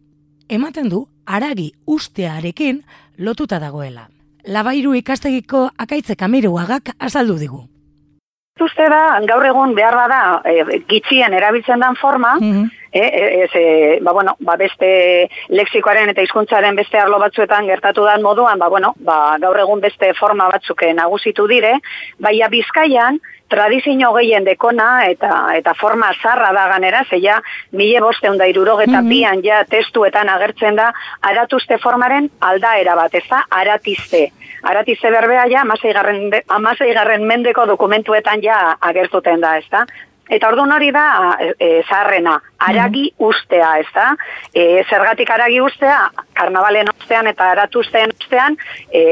ematen du aragi ustearekin lotuta dagoela. Labairu ikastegiko akaitze kamiruagak azaldu digu. uste da, gaur egun behar bada, e, gitxien erabiltzen den forma, e, e, ez, e, ba, bueno, ba, beste lexikoaren eta hizkuntzaren beste arlo batzuetan gertatu dan moduan, ba, bueno, ba, gaur egun beste forma batzuk nagusitu dire, baina bizkaian, tradizio gehien dekona eta eta forma zarra da ganera, zeia mile bosteun da irurogeta Mhm. bian ja testuetan agertzen da aratuzte formaren aldaera bat, ez da, aratizte. Aratizte berbea ja, amaseigarren, de- amaseigarren mendeko dokumentuetan ja agertuten da, ez da. Eta orduan hori da e, e, zaharrena, aragi ustea, ez da? E, zergatik aragi ustea, karnabalen ostean eta aratuzteen ostean, e,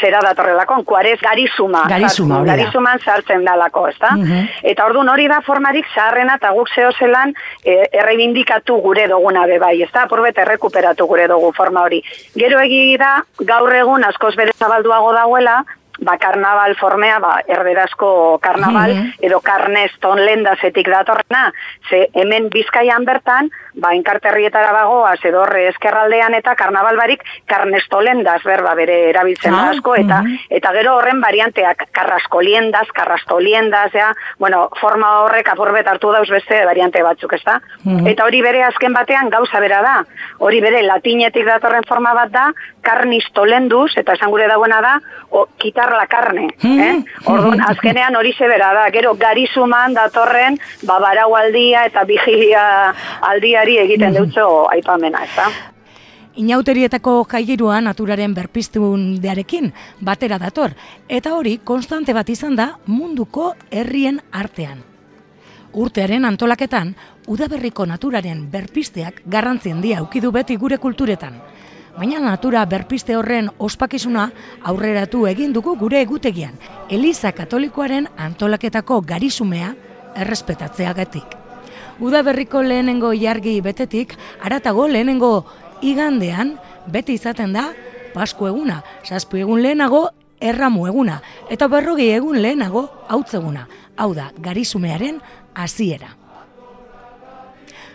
zera datorrelako, kuarez garizuma. Garizuma, hori da. Garizuman sartzen dalako, ez da? Mhm. Eta orduan hori da formarik zaharrena eta guk zeo zelan e, erreibindikatu gure duguna be bai, ez da? Apurbet errekuperatu gure dugu forma hori. Gero egi da, gaur egun askoz bere zabalduago dagoela, ba, karnaval formea, ba, erderazko karnaval, Mhm. edo karnez tonlendazetik datorrena, ze hemen bizkaian bertan, ba, enkarterrietara bagoaz, edo eskerraldean eta karnaval barik karnestolendaz berba bere erabiltzen Ah, asko, eta mhm. eta gero horren varianteak karraskoliendaz, karrastoliendaz, ja, bueno, forma horrek apurbet hartu dauz beste variante batzuk, ez da? Mhm. Eta hori bere azken batean gauza bera da. Hori bere latinetik datorren forma bat da, karnistolenduz, eta esan gure dagoena da, o, kitar la carne. Eh? Orduan, azkenean hori zebera da. Gero garizuman datorren, ba, baraualdia eta vigilia aldiari egiten deutzo aipamena, ez da? Inauterietako jaigirua naturaren berpiztundearekin batera dator, eta hori konstante bat izan da munduko herrien artean. Urtearen antolaketan, udaberriko naturaren berpizteak garrantzi handia aukidu beti gure kulturetan. Baina natura berpiste horren ospakizuna aurreratu egin dugu gure egutegian, Eliza Katolikoaren antolaketako garizumea errespetatzeagatik. Udaberriko lehenengo jargi betetik, aratago lehenengo igandean beti izaten da Pasku eguna, zazpi egun lehenago erramu eguna, eta berrogi egun lehenago hautzeguna, hau da, garizumearen hasiera.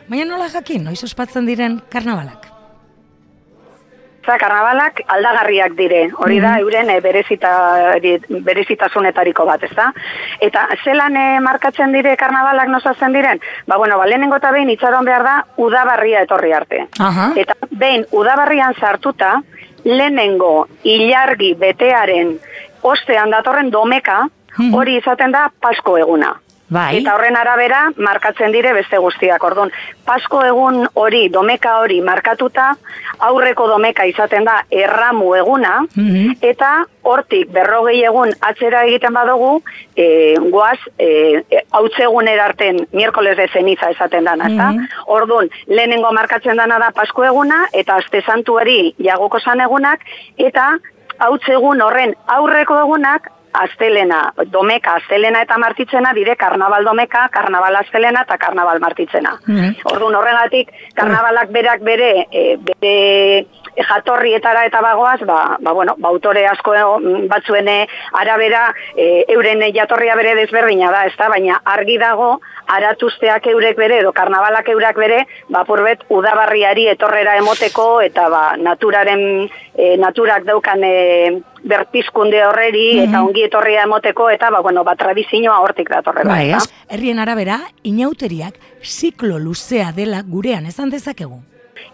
Baina nola jakin, noiz ospatzen diren karnabalak? Za, karnabalak aldagarriak dire, hori da, euren e, berezita, berezitasunetariko bat, ez da? Eta zelan e, markatzen dire karnabalak nozatzen diren? Ba, bueno, ba, lehenengo eta behin itxaron behar da, udabarria etorri arte. Aha. Eta behin udabarrian sartuta, lehenengo ilargi betearen ostean datorren domeka, hori izaten da Pasko eguna. Bai. Eta horren arabera markatzen dire beste guztiak. Orduan, Pasko egun hori, domeka hori markatuta, aurreko domeka izaten da erramu eguna, eta hortik berrogei egun atzera egiten badugu, e, goaz, e, e, hautzegun erarten, miércoles de ceniza esaten dana, ezta? Mhm. Orduan, lehenengo markatzen dana da Pasko eguna, eta aste santuari jagoko san egunak, eta hautzegun horren aurreko egunak, astelena, domeka, astelena eta martitzena dire karnaval domeka, karnaval astelena eta karnaval martitzena. Orduan horregatik, karnabalak berak bere, e, bere jatorrietara eta bagoaz, ba, ba, bueno, ba, autore asko mm, batzuen eh, arabera e, euren jatorria bere desberdina da, ezta? baina argi dago aratuzteak eurek bere edo karnabalak eurak bere, ba, purbet udabarriari etorrera emoteko eta ba, naturaren, e, naturak daukan e, berpizkunde horreri eta ongi etorria emoteko eta ba, bueno, ba, tradizioa hortik datorrela. Bai? Herrien arabera, inauteriak ziklo luzea dela gurean esan dezakegu.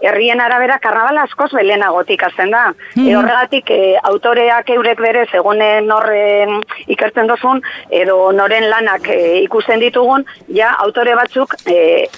Herrien arabera karnabala askoz belenagotik hasten da. Mhm. E, horregatik e, autoreak eurek bere segonen horren ikertzen dozun, edo noren lanak e, ikusten ditugun, ja autore batzuk e,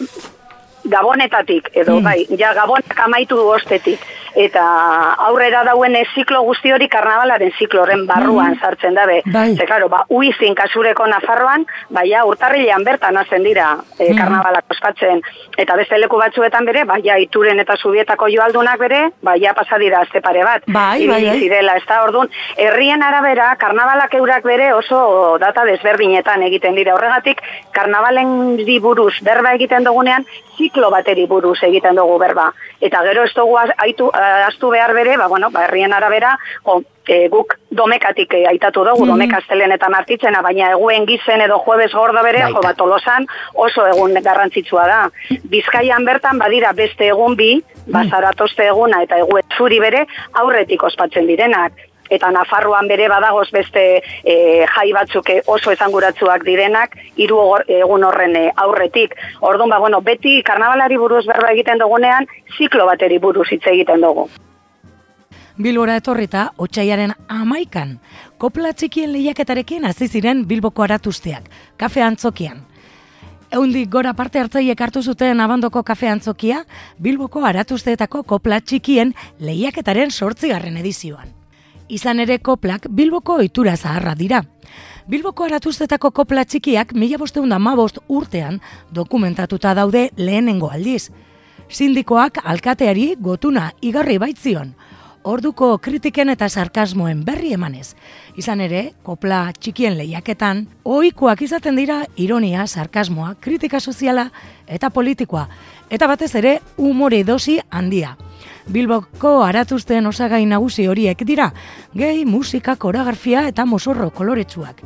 gabonetatik, edo Mm. bai, ja gabonak amaitu ostetik. Eta aurrera dauen ziklo guzti hori karnabalaren zikloren barruan Mm. sartzen dabe. Bai. Ze, claro, ba, uizin kasureko Nafarroan, baia urtarrilean bertan hazen dira e, Mhm. karnabalak ospatzen. Eta beste leku batzuetan bere, baia ituren eta subietako joaldunak bere, baia pasa dira azte pare bat. Bai, bai, bai. zirela, ez da, orduan, herrien arabera, karnabalak eurak bere oso data desberdinetan egiten dira. Horregatik, karnabalen buruz berba egiten dugunean, ziklo bateri buruz egiten dugu berba. Eta gero ez dugu aitu, eh, astu behar bere, ba, bueno, ba, herrien arabera, jo, e, guk domekatik eh, aitatu dugu, Mhm. domek astelen eta martitzena, baina eguen gizen edo jueves gordo bere, jo, Baita. ba, tolosan oso egun garrantzitsua da. Bizkaian bertan badira beste egun bi, bazaratoste eguna eta egu zuri bere, aurretik ospatzen direnak. Eta Nafarroan bere badagoz beste e, jai batzuk oso esanguratsuak direnak, hiru egun horren eh, aurretik. Orduan, ba, bueno, beti karnabalari buruz berba egiten dugunean, ziklo bateri buruz hitz egiten dugu. Bilbora etorrita, otxaiaren amaikan, kopla txikien lehiaketarekin hasi ziren Bilboko aratuzteak, kafe antzokian. Eundik gora parte hartzaiek hartu zuten abandoko kafe antzokia, Bilboko aratuzteetako kopla txikien lehiaketaren sortzigarren edizioan. Izan ere koplak Bilboko ohitura zaharra dira. Bilboko aratuztetako kopla txikiak mila bosteunda mabost urtean dokumentatuta daude lehenengo aldiz. Sindikoak alkateari gotuna igarri baitzion, orduko kritiken eta sarkasmoen berri emanez. Izan ere, kopla txikien lehiaketan, ohikoak izaten dira ironia, sarkasmoa, kritika soziala eta politikoa, eta batez ere umore dosi handia. Bilboko aratuzten osagai nagusi horiek dira, gehi, musika, koreografia eta mosorro koloretsuak.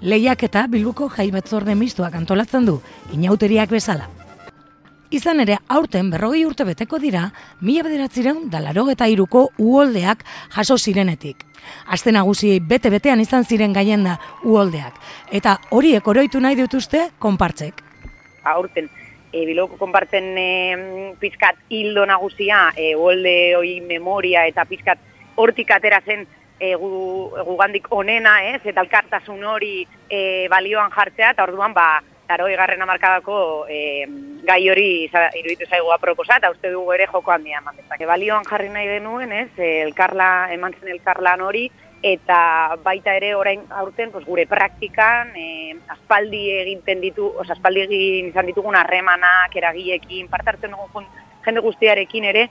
Lehiaketa Bilboko jai batzorde mistoak antolatzen du, inauteriak bezala. Izan ere, aurten berrogei urte beteko dira, mila bederatzireun da larogeta iruko uholdeak jaso zirenetik. Aste nagusiei bete-betean izan ziren gaien da uholdeak. Eta horiek oroitu nahi dituzte konpartzek. aurten e, biloko konpartzen e, pizkat hildo nagusia, e, uolde hoi memoria eta pizkat hortik atera zen e, gu, gugandik onena, ez, eta elkartasun hori e, balioan jartzea, eta orduan, ba, taroi garren amarkadako e, gai hori iza- iruditu zaigu aproposa, eta uste dugu ere joko handia eman dezake. Balioan jarri nahi genuen, ez, e, elkarla, eman zen elkarlan hori, eta baita ere orain aurten pues, gure praktikan e, aspaldi egiten ditu, oza, aspaldi egin izan ditugun harremanak, eragiekin, parte hartzen dugun jende guztiarekin ere,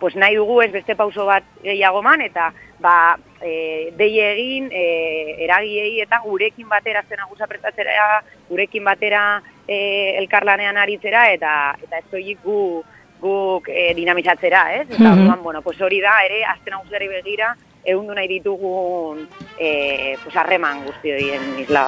pues nahi dugu ez beste pauso bat gehiago man, eta ba, e, dei egin, e, eragiei eta gurekin batera zen agusa prestatzera, gurekin batera e, elkarlanean aritzera, eta eta ez soilik gu guk e, dinamizatzera, ez? Eta Mhm. orduan, bueno, pues hori da, ere, azten nagusiari begira, ehundu nahi ditugun e, pues harreman guzti horien isla.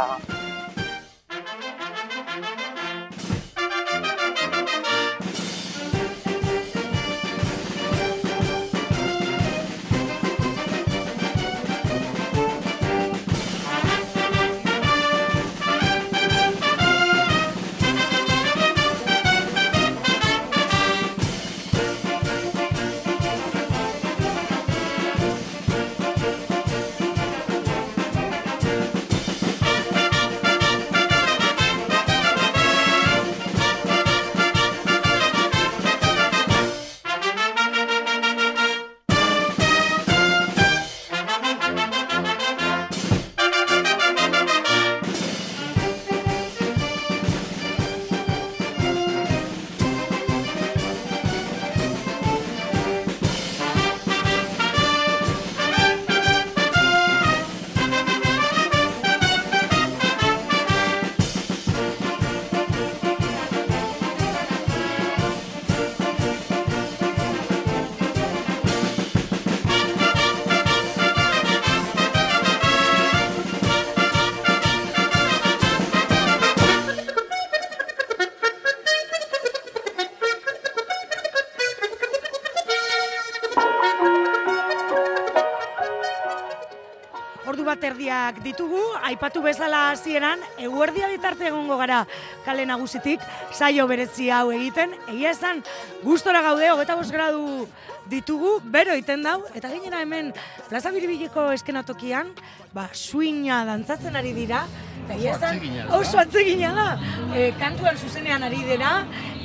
Aipatu bezala hasieran, eguerdia bitarte egongo gara kale nagusitik, saio berezi hau egiten, egia esan, gustora gaude, hogeta bost gradu ditugu, bero iten dau, eta gainera hemen Plaza Biribileko eskenatokian, ba, suina dantzatzen ari dira, eta egia esan, da. oso atsegina da, e, kantuan zuzenean ari dira,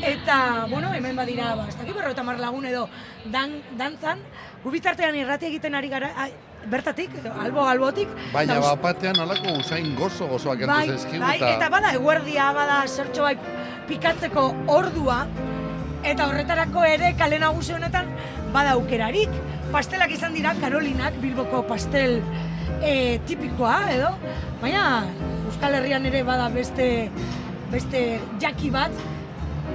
eta, bueno, hemen badira, ba, ez dakit berrogeita hamar lagun edo dan, dantzan, gu bitartean irrati egiten ari gara, ai, bertatik, albo albotik. Baina eta us- bapatean alako usain gozo gozoak bai, zaizkigu bai, eta bada eguerdia, bada zertxo bai pikatzeko ordua, eta horretarako ere kale nagusi honetan bada aukerarik. Pastelak izan dira Karolinak, Bilboko pastel e, tipikoa, edo, baina Euskal Herrian ere bada beste, beste jaki bat,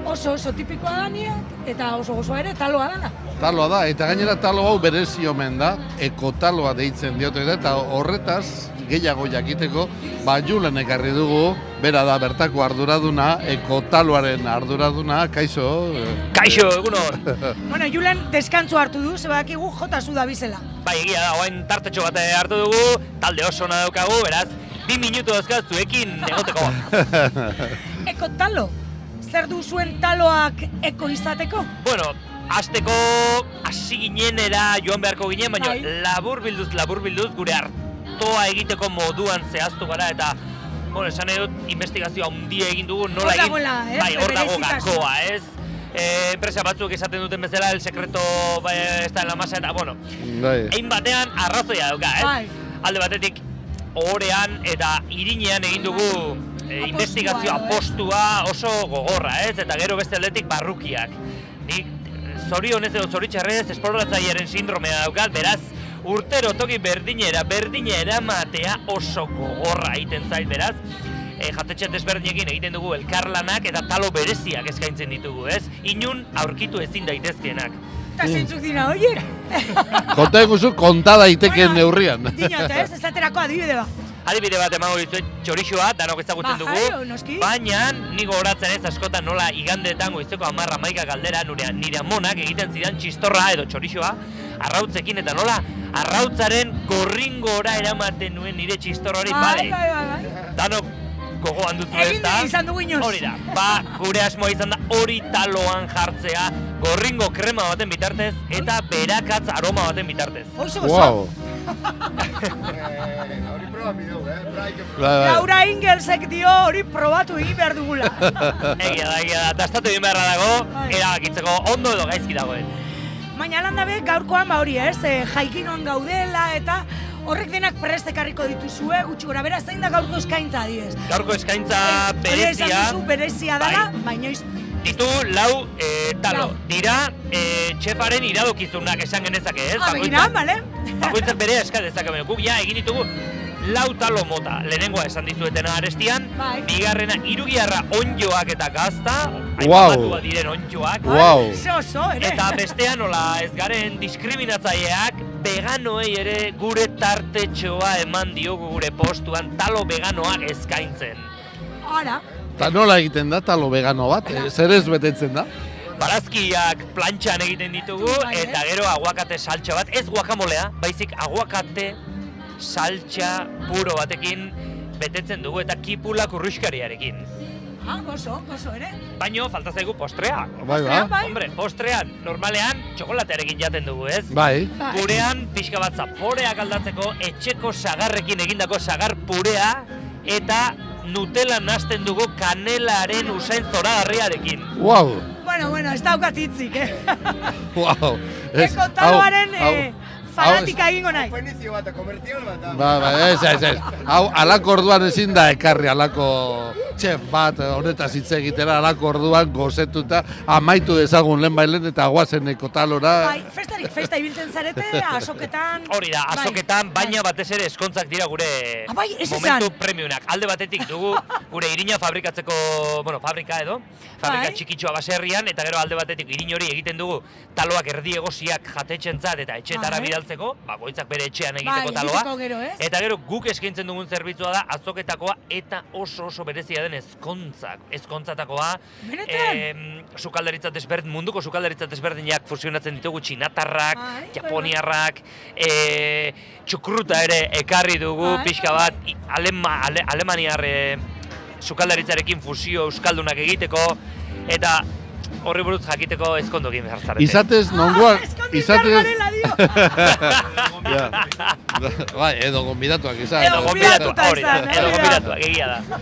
oso oso tipikoa da eta oso gozoa ere taloa dana. Taloa da, eta gainera talo hau berezi omen da, ekotaloa deitzen diote da, eta horretaz gehiago jakiteko, ba Julen ekarri dugu, bera da bertako arduraduna, ekotaloaren arduraduna, kaixo. eh, Kaixo, egunon. [laughs] Bueno, Julen deskantzu hartu du, zebakigu jota zu da bizela. Bai, egia da, oain tartetxo bat hartu dugu, talde oso ona daukagu, beraz, bi minutu dauzkat zuekin egoteko. [laughs] Eko talo, zer du zuen taloak eko izateko? bueno, azteko hasi ginenera joan beharko ginen, baina Bai. labur bilduz, labur bilduz, gure hartoa egiteko moduan zehaztu gara, eta Bueno, esan nahi dut, investigazio handia egin dugu, nola Hor egin... dagoela, eh, Bai, hor dago gakoa, ez? E, enpresa batzuk esaten duten bezala, el secreto bai, ez da en la masa, eta, bueno, Bai. Egin batean arrazoia dauka, ez? Bai. Alde batetik orean eta irinean egin dugu e, investigazio eh? apostua oso gogorra, ez? Eta gero beste aldetik barrukiak. Zorionez edo zoritxarrez esploratzailearen sindromea daukat, beraz, urtero toki berdinera, berdinera matea oso gogorra egiten zait, beraz, e, jatetxe desberdinekin egiten dugu elkarlanak eta talo bereziak eskaintzen ditugu, ez? Inun aurkitu ezin daitezkeenak. Eta zeintzuk dira horiek? Konta eguzu, konta daiteken neurrian. Dinot, ez? Esaterako adibide bat. Adibide bat emango dizuet txorixoa, danok ezagutzen Ba, dugu. noski. Baina, nigo horatzen ez askotan nola igandeetan goizeko amarra maika galdera nure, nire amonak egiten zidan txistorra edo txorixoa, arrautzekin eta nola arrautzaren gorringora eramaten nuen nire txistorra hori, Bai, bai, bai, bai. Danok gogoan duzu ez da? izan dugu inoz. Hori da, ba, gure asmoa izan da hori taloan jartzea, gorringo krema baten bitartez, eta berakatz aroma baten bitartez. Oso, Wow. Bai, bai. Laura Ingelsek dio hori probatu egin behar dugula. [laughs] Egia da, egia da, tastatu egin beharra dago, Bai. erabakitzeko ondo edo gaizki dagoen. Baina lan dabe gaurkoan ba hori ez, e, jaikinon gaudela eta horrek denak prest ekarriko dituzue, gutxi gora bera, zein da gaurko eskaintza adibidez. Gaurko eskaintza Hori berezia berezia dela, baina iz, ditu lau e, talo. Dira e, txefaren iradokizunak esan genezake, ez? Ah, begira, bale? Bakoitzak bere eska dezake, baina guk ja egin ditugu lau talo mota. Lehenengoa esan dizuetena arestian, Bai. bigarrena irugiarra onjoak eta gazta, Wow. diren onjoak. Wow. Eta bestean nola ez garen diskriminatzaileak veganoei ere gure tartetxoa eman diogu gure postuan talo veganoak eskaintzen. Ara, Eta nola egiten da talo vegano bat? Eh, Zer ez betetzen da? Barazkiak plantxan egiten ditugu Bai, eh? eta gero aguakate saltxa bat, ez guakamolea, baizik aguakate saltxa puro batekin betetzen dugu eta kipula kurruskariarekin. ah, gozo, gozo ere. Baino falta zaigu postrea. Bai, ba. bai. Hombre, postrean normalean txokolatearekin jaten dugu, ez? Bai. Bai. Gurean pixka bat zaporeak aldatzeko etxeko sagarrekin egindako sagar purea eta Nutella nasten dugu kanelaren usain zoragarriarekin. Wow. Bueno, bueno, ez daukat hitzik, eh? Wow. [laughs] Eko taloaren hau- eh, hau- fanatika egingo nahi. Definizio bat, komertzial bat. Ba, ba, ez, ez, ez. Hau, alako orduan ezin da ekarri alako txef bat, honetaz hitz egitera, alako orduan gozetuta, amaitu dezagun lehen bailen eta guazen ekotalora. Bai, festarik festa ibiltzen zarete, asoketan. Hori da, Bai. azoketan, baina batez ere eskontzak dira gure Ah, bai, ez momentu premiunak. Alde batetik dugu gure irina fabrikatzeko, bueno, fabrika edo, fabrika Bai. txikitxoa baserrian, eta gero alde batetik irin hori egiten dugu taloak erdi egosiak jatetxentzat eta etxeetara Bai. Bidaltzeko, bakoitzak bere etxean Bai, egiteko taloa. egiteko gero, ez? Eta gero guk eskaintzen dugun zerbitzua da azoketakoa eta oso oso berezia den ezkontzak, ezkontzatakoa. Benetan? sukaldaritza desberdin, munduko sukaldaritza desberdinak fusionatzen ditugu txinatarrak, japoniarrak, e, txukruta ere ekarri dugu Bai, pixka bat, alema, ale, alemaniar e, sukaldaritzarekin fusio euskaldunak egiteko, eta horri buruz jakiteko ezkondu egin behar zarete. Izatez, nongoa, izatez... Ja. [laughs] bai, edo gonbidatuak izan. Edo gonbidatuak, hori da, edo gonbidatuak, egia da.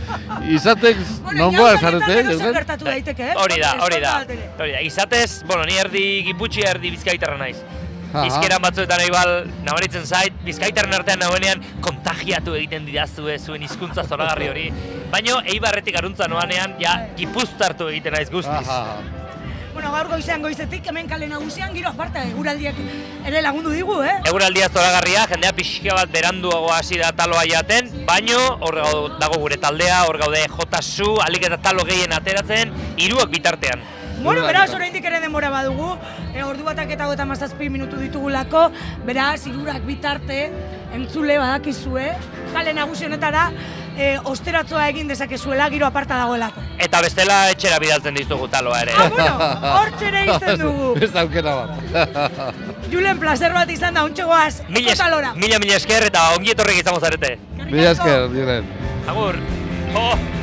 Izatez, nongoa zarete, eh? Hori da, hori da. Hori da. Izatez, bueno, ni erdi giputxi erdi bizkaitarra naiz. Aha. Bizkeran batzuetan igual nabaritzen zait, bizkaitarren artean nagoenean kontagiatu egiten didazue zuen hizkuntza zoragarri hori. Baino Eibarretik aruntza noanean ja gipuztartu egiten naiz guztiz. Bueno, gaur goizean goizetik, hemen kale nagusian, giro aparte, eguraldiak ere lagundu digu, eh? Eguraldia zoragarria, jendea pixka bat beranduago hasi da taloa jaten, baino hor dago gure taldea, hor gaude Jotasu, alik eta talo gehien ateratzen, hiruak bitartean. Bueno, beraz, oraindik ere denbora badugu, e, ordu batak eta gota mazazpi minutu ditugulako, beraz, irurak bitarte, entzule badakizue, kale nagusi honetara, e, osteratzoa egin dezakezuela, giro aparta dagoelako. Eta bestela etxera bidaltzen dizugu taloa ere. Ah, bueno, hortxe ere izten [laughs] dugu. Ez aukera bat. [laughs] Julen, placer bat izan da, untxe goaz, Mila, talora. mila, mila esker eta ongi etorrik izango zarete. Mila esker, Julen. Agur. Oh.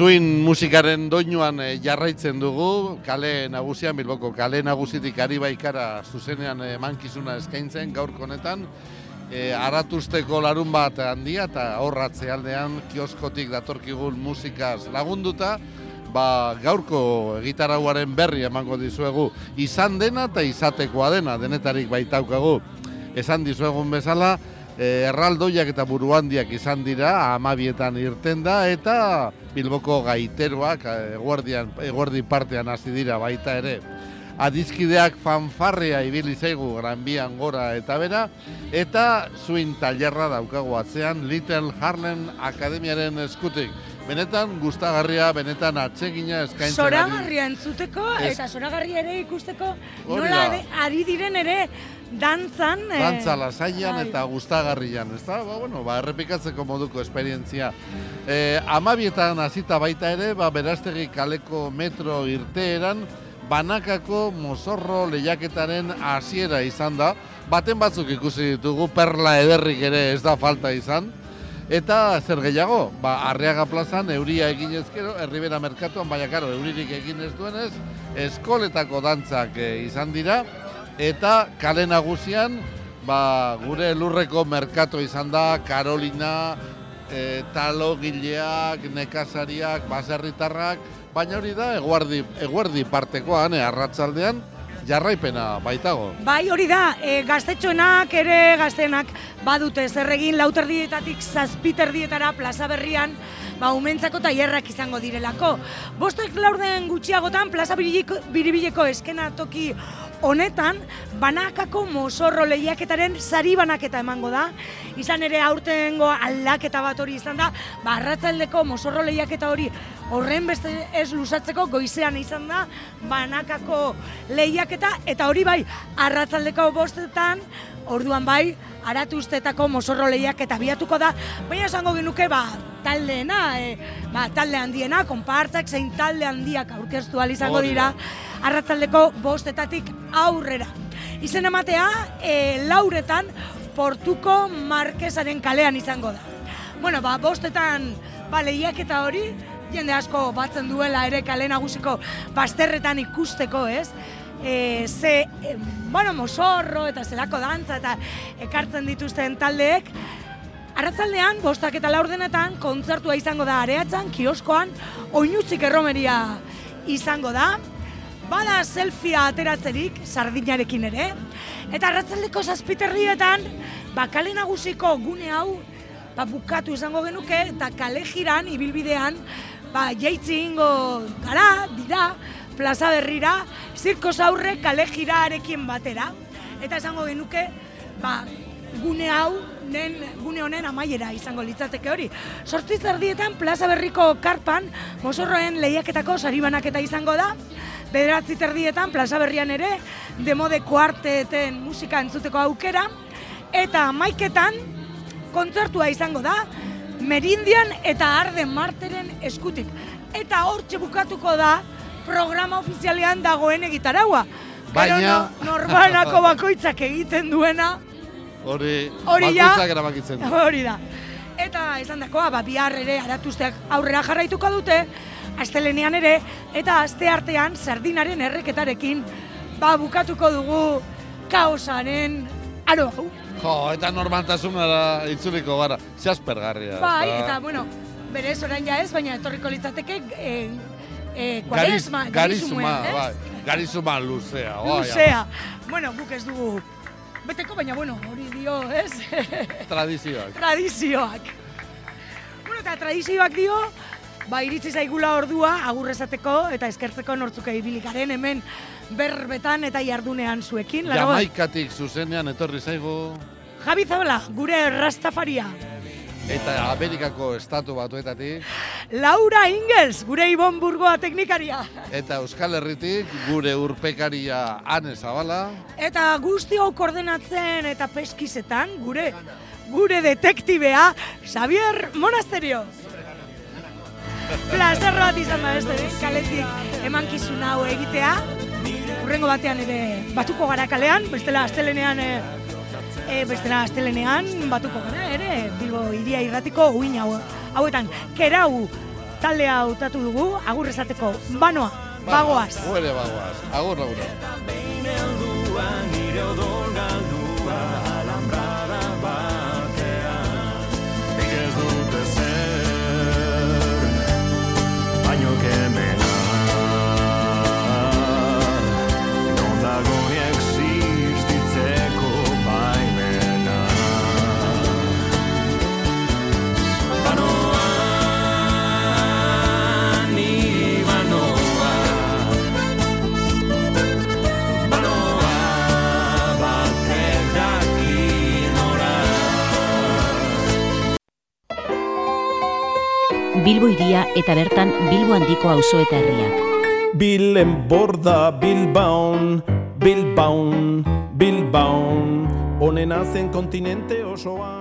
Zuin musikaren doinuan eh, jarraitzen dugu, kale nagusian, Bilboko kale nagusitik ari baikara zuzenean eh, emankizuna eskaintzen gaurko honetan. E, aratusteko larun bat handia eta horratze aldean kioskotik datorkigun musikaz lagunduta, ba, gaurko gitarauaren berri emango dizuegu izan dena eta izatekoa dena, denetarik baitaukagu. Esan dizuegun bezala, erraldoiak eta buruandiak izan dira, amabietan irten da, eta Bilboko gaiteroak eh, eguerdian, eguerdi partean hasi dira baita ere. Adizkideak fanfarrea ibili zaigu Granbian gora eta bera, eta zuin tailerra daukagu atzean Little Harlem Akademiaren eskutik. benetan gustagarria, benetan atsegina eskaintzen. Zoragarria entzuteko eta zoragarria ere ikusteko nola ari diren ere dantzan. eh, Dantza lasaian bai. eta gustagarrian, ez da? Ba, bueno, ba, errepikatzeko moduko esperientzia. E, amabietan hasita baita ere, ba, berastegi kaleko metro irteeran, banakako mozorro lehiaketaren hasiera izan da. Baten batzuk ikusi ditugu, perla ederrik ere ez da falta izan. Eta zer gehiago, ba, Arriaga plazan euria egin ezkero, Herribera merkatuan, baina karo, euririk egin ez duenez, eskoletako dantzak eh, izan dira, eta kale nagusian, ba, gure lurreko merkatu izan da, Karolina, e, talogileak, nekazariak, baserritarrak, baina hori da, eguardi, eguardi partekoan, e, arratzaldean, jarraipena baitago. Bai, hori da, e, gaztetxoenak ere gaztenak badute zer egin lauterdietatik zazpiterdietara plaza berrian, ba, umentzako tailerrak izango direlako. Bostek laurden gutxiagotan plaza biribileko, biribileko eskenatoki honetan, banakako mozorro lehiaketaren sari banaketa emango da. Izan ere aurtengo aldaketa bat hori izan da, ba, arratzaldeko mozorro lehiaketa hori horren beste ez lusatzeko goizean izan da, banakako lehiaketa, eta hori bai, arratzaldeko bostetan, orduan bai, aratuztetako mozorro lehiaketa biatuko da, baina esango genuke, ba, taldeena, e, ba, talde handiena, konpartzak zein talde handiak aurkeztu izango Hori da. Arratzaldeko bostetatik aurrera. Izen ematea, e, lauretan, portuko markesaren kalean izango da. Bueno, ba, bostetan, ba, lehiaketa hori, jende asko batzen duela ere kale nagusiko basterretan ikusteko, ez? E, ze, e, bueno, mosorro eta zelako dantza eta ekartzen dituzten taldeek, Arratzaldean, bostak eta laurdenetan, kontzertua izango da areatzan, kioskoan, oinutzik erromeria izango da. Bada selfia ateratzerik, sardinarekin ere. Eta arratzaldeko zazpiterrietan, ba, kale nagusiko gune hau, ba, bukatu izango genuke, eta kale jiran, ibilbidean, ba, jaitzi ingo gara, dira, plaza berrira, zirko zaurre kale jiraarekin batera. Eta esango genuke, ba, gune hau, nen, gune honen amaiera izango litzateke hori. Sortzi zerdietan plaza berriko karpan, mozorroen lehiaketako saribanaketa izango da, bederatzi terdietan plaza berrian ere, demode kuarteten musika entzuteko aukera, eta maiketan kontzertua izango da, Merindian eta Arden Marteren eskutik. Eta hortxe bukatuko da programa ofizialean dagoen egitaraua. Gero Baina- no- norbanako [laughs] bakoitzak egiten duena, Hori, Hori bakoitzak erabakitzen du. [laughs] Hori da. Eta izan dakoa, ba, bihar ere aratuzteak aurrera jarraituko dute, astelenean ere, eta aste artean sardinaren erreketarekin, ba, bukatuko dugu kaosaren aro hau. Jo, eta normaltasunara itzuliko gara, zehazpergarria. Bai, ez da? eta, bueno, berez orain ja ez, baina etorriko litzateke, e, e, Gariz- kuaresma, garizuma, garizumuen, ez? bai. Garizuma luzea. bai, Luzea. Bueno, guk ez dugu beteko, baina, bueno, hori dio, ez? Tradizioak. tradizioak. Bueno, eta tradizioak dio, ba, iritsi zaigula ordua, agur esateko eta eskertzeko nortzuke ibili garen hemen berbetan eta jardunean zuekin. Laro- Jamaikatik zuzenean etorri zaigu, Javi Zabala, gure rastafaria. eta Amerikako estatu batuetatik, Laura Ingels, gure Ibon Burgoa teknikaria. eta Euskal Herritik gure urpekaria Ane Zabala, Eta guzti hau koordenatzen eta peskizetan, gure gure detektibea, Xavier Monasterio. Plazer bat izan da beste, kaletik emankizun hau egitea. Urrengo batean ere batuko gara kalean, bestela astelenean e, e, bestela astelenean batuko gara ere Bilbo iria irratiko uin hau, hauetan kerau taldea hautatu dugu agur esateko banoa bagoaz. Gu ere bagoaz. Agur, agur. Bilbo iria eta bertan Bilbo handiko auzo eta herriak. Bilen borda Bilbaon, Bilbaon, Bilbaon, onena zen kontinente osoan.